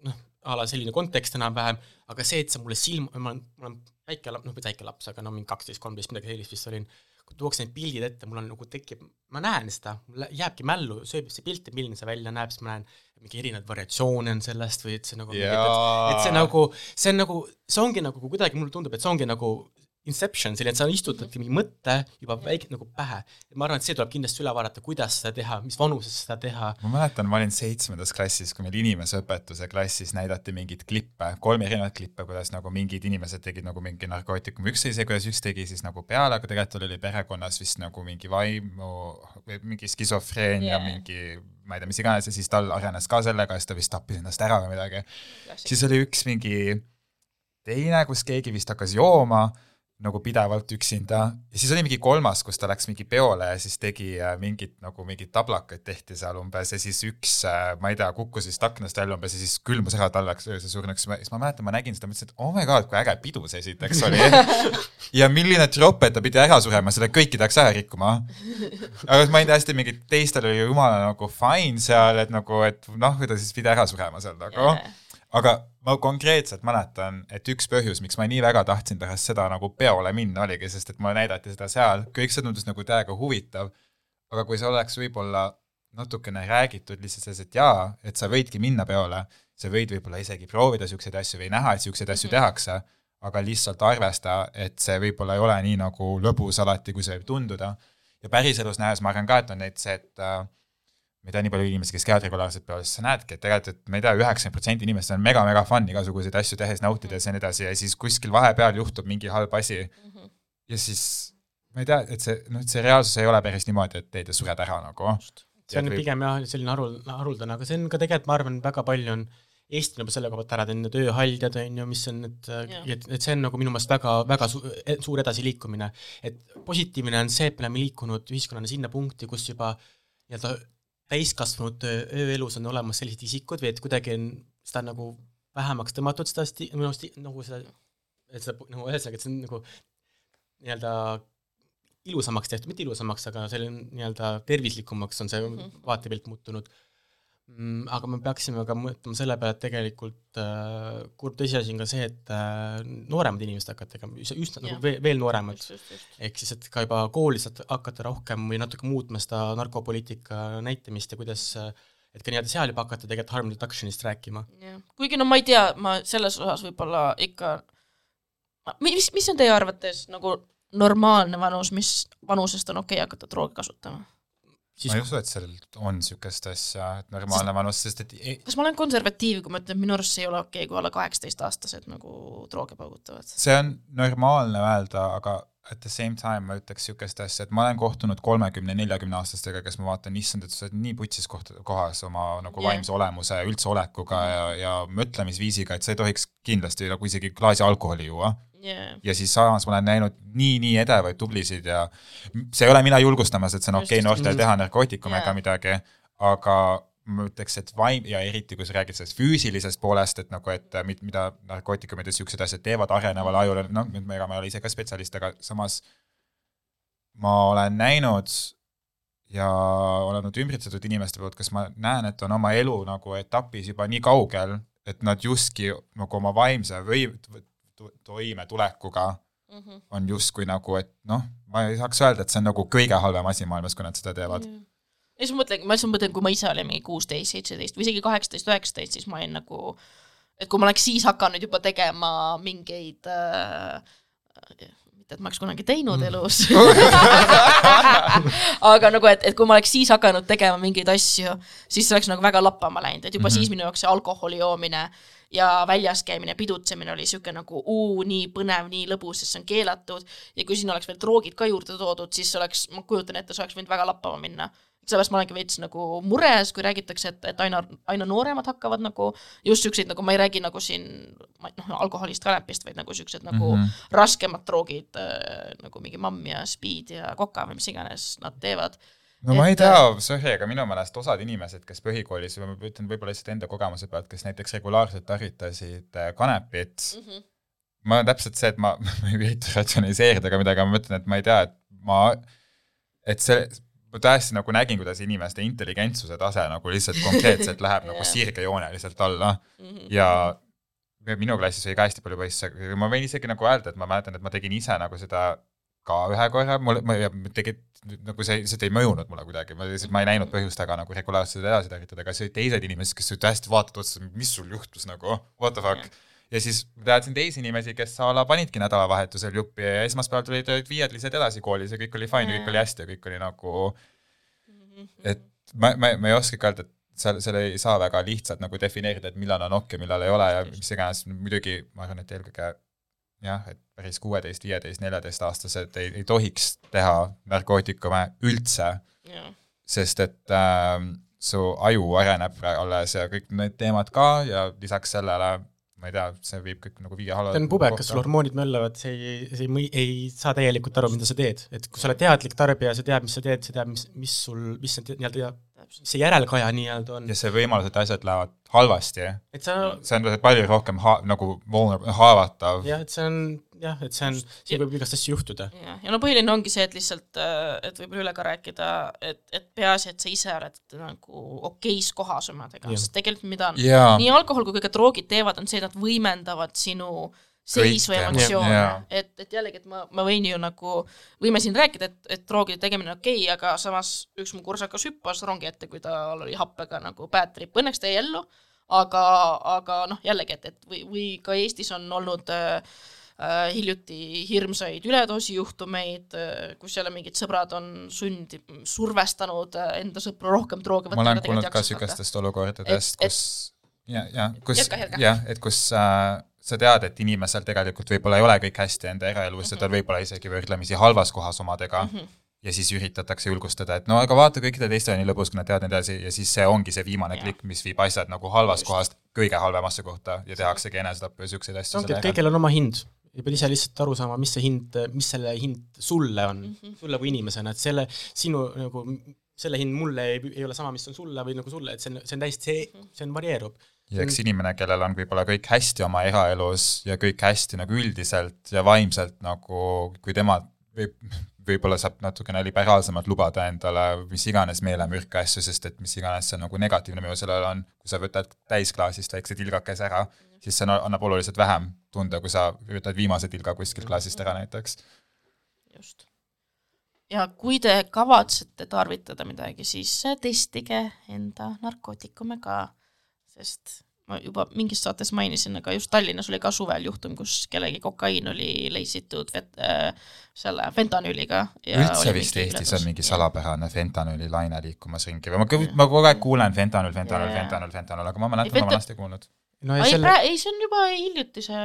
D: noh, a la selline kontekst enam-vähem, aga see, et see mulle silm, ma olen, ma olen väike laps, noh, mitte väike laps, aga no mingi kaksteist, kolmteist, midagi sellist vist olin, kui tuuakse need pildid ette, mul on nagu tekib, ma näen seda, mul jääbki mällu, sööb see pilt, et milline see välja näeb, siis ma näen mingi erinevaid variatsioone on sellest või et see nagu
B: Jaa.
D: et, et see nagu, see on nagu, see ongi nagu kuidagi mulle tundub, et see ongi nagu Inception, selline, et sa istutadki mingi mõtte juba väike nagu pähe. ma arvan, et see tuleb kindlasti üle vaadata, kuidas seda teha, mis vanuses seda teha.
B: ma mäletan, ma olin seitsmendas klassis, kui meil inimeseõpetuse klassis näidati mingeid klippe, kolm erinevat klippe, kuidas nagu mingid inimesed tegid nagu mingi narkootikumi, üks oli see, kuidas üks tegi siis nagu peale, aga tegelikult oli perekonnas vist nagu mingi vaimu või mingi skisofreenia yeah., mingi ma ei tea, mis iganes ja siis tal arenes ka sellega ja siis ta vist tappis ennast ära või midagi. siis oli üks mingi teine, kus keegi vist hakkas jooma nagu pidevalt üksinda ja siis oli mingi kolmas, kus ta läks mingi peole ja siis tegi äh, mingit nagu mingeid tablakaid tehti seal umbes ja siis üks, ma ei tea, kukkus vist aknast välja umbes ja siis külmus ära talveks öösel surnuks, siis ma mäletan, ma nägin seda, mõtlesin, et oh my god, kui äge pidu see esiteks oli. ja milline tropp, et ta pidi ära surema, selle kõiki tahaks ära rikkuma. aga ma ei tea, hästi mingid teistel oli jumala nagu fine seal, et nagu, et noh, kui ta siis pidi ära surema seal nagu aga ma konkreetselt mäletan, et üks põhjus, miks ma nii väga tahtsin pärast seda nagu peole minna, oligi, sest et mulle näidati seda seal, kõik see tundus nagu täiega huvitav. aga kui see oleks võib-olla natukene räägitud lihtsalt selles, et jaa, et sa võidki minna peole, sa võid võib-olla isegi proovida niisuguseid asju või näha, et niisuguseid asju tehakse, aga lihtsalt arvesta, et see võib-olla ei ole nii nagu lõbus alati, kui see võib tunduda. ja päriselus nähes ma arvan ka, et on neid see, et äh, ma ei tea, nii palju inimesi, kes käivad regulaarselt peol, siis sa näedki, et tegelikult, et ma ei tea, üheksakümmend protsenti inimestel on mega-mega fun igasuguseid asju tehes, nautides ja nii edasi ja siis kuskil vahepeal juhtub mingi halb asi ja siis ma ei tea, et see, noh, et see reaalsus ei ole päris niimoodi, et teed ja sured ära nagu.
D: see on pigem jah, selline harul-, haruldane, aga see on ka tegelikult, ma arvan, väga palju on Eestil juba selle koha pealt ära teinud tööhaldjad on ju, mis on need, et, et see on nagu minu meelest väga, väga su suur edasiliikumine. et positiivne on see, et me oleme liikunud ühiskonnana sinna punkti, kus juba nii-öelda täiskasvanud ööelus on olemas sellised isikud või et kuidagi on seda nagu vähemaks tõmmatud seda sti-, minu arust nagu seda, et seda nagu ühesõnaga, et see on nagu nii-öelda ilusamaks tehtud, mitte ilusamaks, aga selline nii-öelda tervislikumaks on see mm -hmm. vaatepilt muutunud. Aga me peaksime ka mõtlema selle peale, et tegelikult äh, kurb tõsiasi on ka see, et äh, nooremad inimesed hakkavad tegema, üsna nagu veel, veel nooremad.
C: just, just, just.
D: ehk siis, et ka juba koolis hakata rohkem või natuke muutma seda narkopoliitika näitamist ja kuidas äh, et ka nii-öelda seal juba hakata tegelikult harm reduction'ist rääkima.
C: kuigi no ma ei tea, ma selles osas võib-olla ikka, mis, mis on teie arvates nagu normaalne vanus, mis vanusest on okei okay hakata droogi kasutama?
D: Siis
B: ma ei usu, et seal on niisugust asja, et normaalne vanus, sest et ei-
C: kas ma olen konservatiiv, kui ma ütlen, et minu arust see ei ole okei okay,, kui alla kaheksateistaastased nagu drooge paugutavad?
B: see on normaalne öelda, aga at the same time ma ütleks niisugust asja, et ma olen kohtunud kolmekümne, neljakümne aastastega, kes ma vaatan, issand, et sa oled nii putsis koht, kohas oma nagu
C: Jah.
B: vaimse olemuse ja üldse olekuga ja, ja mõtlemisviisiga, et sa ei tohiks kindlasti nagu isegi klaasi alkoholi juua
C: jaa,
B: ja siis samas ma olen näinud nii-nii edevaid tublisid ja see ei ole mina julgustamas, et see on okei okay, noortel teha narkootikume ega
C: Jaa.
B: midagi, aga ma ütleks, et vaim ja eriti, kui sa räägid sellest füüsilisest poolest, et nagu, et mid- mida narkootikumid ja siuksed asjad teevad arenevale ajule, noh, ega ma ei ole ise ka spetsialist, aga samas ma olen näinud ja olen olnud ümbritsetud inimeste poolt, kes ma näen, et on oma elu nagu etapis juba nii kaugel, et nad justki nagu oma vaimse või to- toimetulekuga
C: Mhm.
B: on justkui nagu, et noh, ma ei saaks öelda, et see on nagu kõige halvem asi maailmas, kui nad seda teevad.
C: ja siis ma mõtlen, ma lihtsalt mõtlen, kui ma ise olin mingi kuusteist, seitseteist või isegi kaheksateist, üheksateist, siis ma olin nagu, et kui ma oleks siis hakanud juba tegema mingeid äh, mitte, et ma oleks kunagi teinud elus aga nagu, et, et kui ma oleks siis hakanud tegema mingeid asju, siis see oleks nagu väga lappama läinud, et juba mm -hmm. siis minu jaoks see alkoholi joomine ja väljas käimine, pidutsemine oli niisugune nagu uu, nii põnev, nii lõbus, sest see on keelatud ja kui sinna oleks veel droogid ka juurde toodud, siis oleks, ma kujutan ette, see oleks võinud väga lappama minna sellepärast ma olengi veits nagu mures, kui räägitakse, et, et aina, aina nooremad hakkavad nagu just siukseid nagu ma ei räägi nagu siin noh, alkoholist, kanepist, vaid nagu siuksed nagu mm. -hmm. raskemad droogid äh, nagu mingi mamm ja speed ja koka või mis iganes nad teevad.
B: No ma ei
C: Et-
B: tea, aga minu meelest osad inimesed, kes põhikoolis ma ütlen võib-olla lihtsalt enda kogemuse pealt, kes näiteks regulaarselt tarvitasid äh, kanepit mm. -hmm. ma täpselt see, et ma, ma ei ürita ratsionaliseerida ega midagi, aga ma mõtlen, et ma ei tea, et ma, et see, ma tõesti nagu nägin, kuidas inimeste intelligentsuse tase nagu lihtsalt konkreetselt läheb nagu
C: Jah.
B: sirgejooneliselt alla
C: Mhm.
B: ja minu klassis oli ka hästi palju poisse, ma võin isegi nagu öelda, et ma mäletan, et ma tegin ise nagu seda ka ühe korra, mul, ma tegelikult nagu see lihtsalt ei mõjunud mulle kuidagi, ma lihtsalt, ma ei näinud põhjust väga nagu regulaarselt seda edasi tarvitada, aga siis olid teised inimesed, kes olid hästi vaatavad otsa, mis sul juhtus nagu, what the fuck. ja siis teadsin teisi inimesi, kes a la panidki nädalavahetusel juppi ja esmaspäeval tulid, olid viied lihtsalt edasi koolis ja kõik oli fine ja kõik oli hästi ja kõik oli nagu, et ma, ma, ma ei oskagi öelda, et seal, seal ei saa väga lihtsalt nagu defineerida, et millal on ok ja millal ei ole ja mis iganes, muidugi ma arvan, et eelkõige jah, et päris kuueteist, viieteist, neljateist-aastased ei, ei tohiks teha narkootikume üldse, sest et äh, su aju areneb alles ja kõik need teemad ka ja lisaks sellele ma ei tea, see viib kõik nagu viie halva
D: see on pubekas, sul hormoonid möllavad, see ei, see ei, mõi- ei saa täielikult aru, mida sa teed, et kui sa oled teadlik tarbija, sa tead, mis sa teed, sa tead, mis, mis sul, mis see nii-öelda. See järelkaja nii-öelda on
B: ja, see võimalus, et asjad lähevad halvasti,
D: et sa
B: see on palju rohkem ha-, nagu haavatav.
D: jah, et see on jah, et see on, siin võib igast asju juhtuda.
C: jah, ja no põhiline ongi see, et lihtsalt, et võib-olla üle ka rääkida, et, et peaasi, et sa ise oled nagu okeis kohas omadega,
D: Jah.
C: sest tegelikult mida on nii alkohol kui ka droogid teevad, on see, et nad võimendavad sinu seisu
B: Kõike.
C: emotsioone
B: Jaa.,
C: et, et jällegi, et ma, ma võin ju nagu, võime siin rääkida, et, et droogide tegemine on okei okay,, aga samas üks mu kursakas hüppas rongi ette, kui tal oli happega nagu bad trip, õnneks ta jäi ellu, aga, aga noh, jällegi, et, et või, või ka Eestis on olnud äh, äh, hiljuti hirmsaid üledoosi juhtumeid äh,, kus jälle mingid sõbrad on sundi, survestanud äh, enda sõpru rohkem drooge
B: ma olen kuulnud ka niisugustest olukordadest, kus ja, ja kus jah, et kus äh, sa tead, et inimesel tegelikult võib-olla ei ole kõik hästi enda eraelus ja
C: Mhm.
B: ta on võib-olla isegi võrdlemisi halvas kohas omadega mm. -hmm. ja siis üritatakse julgustada, et no aga vaata, kõikidel teistel on nii lõbus, kui nad teavad ja nii edasi ja siis see ongi see viimane
C: Jah.
B: klikk, mis viib asjad nagu halvast kohast kõige halvemasse kohta ja tehaksegi enesetappu ja siukseid asju
D: ongi, et kõigil on oma hind ja pead ise lihtsalt aru saama, mis see hind, mis selle hind sulle on mm, -hmm. sulle kui inimesena, et selle sinu nagu, selle hind mulle ei, ei ole sama, mis on sulle või nagu sulle, et see on, see on täiesti, see, see on varieerub.
B: Ja eks inimene, kellel on võib-olla kõik hästi oma eraelus ja kõik hästi nagu üldiselt ja vaimselt nagu, kui tema võib, võib-olla saab natukene liberaalsemalt lubada endale mis iganes meelemürke asju, sest et mis iganes see nagu negatiivne mõju sellel on, kui sa võtad täisklaasist väikse tilgakese ära, siis see annab oluliselt vähem tunda, kui sa võtad viimase tilga kuskilt klaasist ära näiteks.
C: just. ja kui te kavatsete tarvitada midagi, siis testige enda narkootikume ka, sest ma juba mingis saates mainisin, aga just Tallinnas oli ka suvel juhtum, kus kellegi kokaiin oli leisitud vet- äh, selle fentanüüliga.
B: üldse vist Eestis on mingi. salapärane fentanüüli laine liikumas ringi või ma ma kogu aeg kuulen fentanüül, fentanüül, fentanüül, fentanüül, aga ma mäletan, ma vanasti ei kuulnud.
D: No
C: ei,
D: selle,
C: ei, see on juba hiljutise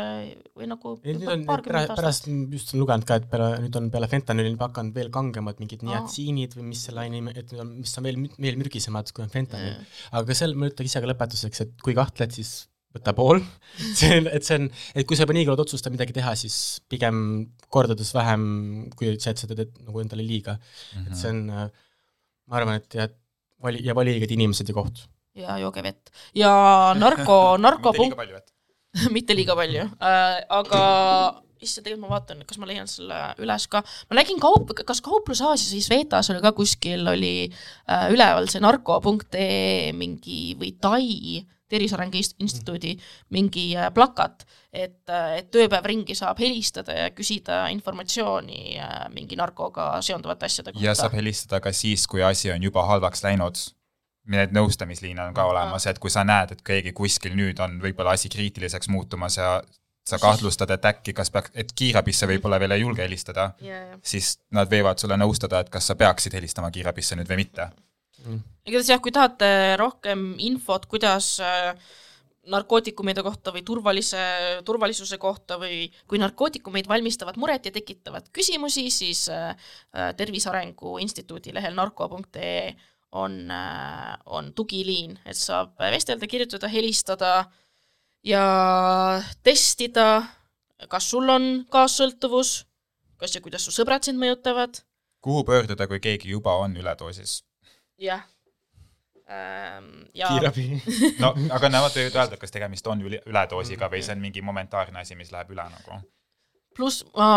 C: või nagu
D: nüüd
C: juba
D: on
C: paarkümmend
D: pärast, pärast just lugenud ka, et peale, nüüd on peale fentanüüli juba hakanud veel kangemad mingid niatsiinid või mis selle aine, et need on, mis on veel, veel mürgisemad kui on fentanüül
C: Jaa..
D: aga seal ma ütlen ise ka lõpetuseks, et kui kahtled, siis võta pool. see on, et see on, et kui sa juba niigi oled otsustanud midagi teha, siis pigem kordades vähem, kui see, et sa teed nagu endale liiga mm. -hmm. et see on, ma arvan, et ja vali, ja vali õiged inimesed ja koht.
C: Ja jooge vett ja narko, narkopunkt,
B: palju, et
C: mitte liiga palju äh,, aga issand, tegelikult ma vaatan, kas ma leian selle üles ka, ma nägin kaup, kas kauplus Aasias või Svetas oli ka kuskil oli äh, üleval see narko.ee mingi või Tai Tervise Arengu Inst- Instituudi mingi äh, plakat, et, et ööpäev ringi saab helistada ja küsida informatsiooni äh, mingi narkoga seonduvate asjade kohta.
B: ja saab helistada ka siis, kui asi on juba halvaks läinud. Need nõustamisliine on ka olemas, et kui sa näed, et keegi kuskil nüüd on võib-olla asi kriitiliseks muutumas ja sa kahtlustad, et äkki, kas peaks, et kiirabisse võib-olla veel ei julge helistada,
C: ja, ja.
B: siis nad võivad sulle nõustada, et kas sa peaksid helistama kiirabisse nüüd või mitte.
C: igatahes jah, kui tahate rohkem infot, kuidas äh, narkootikumide kohta või turvalise, turvalisuse kohta või kui narkootikumid valmistavad muret ja tekitavad küsimusi, siis äh, äh, Tervise Arengu Instituudi lehel narko.ee on äh,, on tugiliin, et saab vestelda, kirjutada, helistada ja testida, kas sul on kaassõltuvus, kas ja kuidas su sõbrad sind mõjutavad
B: kuhu pöörduda, kui keegi juba on üledoosis?
C: jah ähm,. ja
D: kiirabi.
B: no aga nemad võivad öelda, kas tegemist on üle, üledoosiga või see on mingi momentaarne asi, mis läheb üle nagu.
C: Pluss ma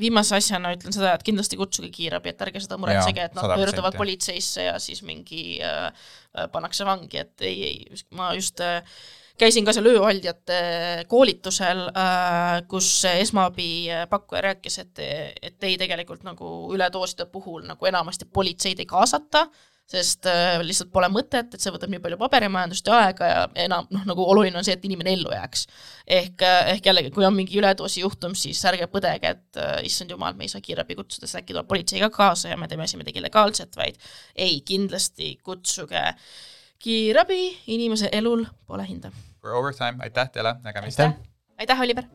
C: viimase asjana ütlen seda, et kindlasti kutsuge kiirabi, et ärge seda muretsege, et nad
B: 100%,
C: pöörduvad politseisse ja siis mingi äh, äh, pannakse vangi, et ei, ei, ma just äh, käisin ka seal ööhaldjate koolitusel äh,, kus esmaabi pakkuja rääkis, et, et ei tegelikult nagu üledooside puhul nagu enamasti politseid ei kaasata, sest äh, lihtsalt pole mõtet, et see võtab nii palju paberimajandust ja aega ja enam noh, nagu oluline on see, et inimene ellu jääks. ehk, äh, ehk jällegi, kui on mingi üledoosi juhtum, siis ärge põdege, et äh, issand jumal, me ei saa kiirabi kutsuda, sest äkki tuleb politsei ka kaasa ja me teeme siin midagi legaalset, vaid ei, kindlasti kutsuge kiirabi, inimese elul pole hinda.
B: We're over time, aitäh teile, nägemist.
D: aitäh,
C: aitäh, Oliver.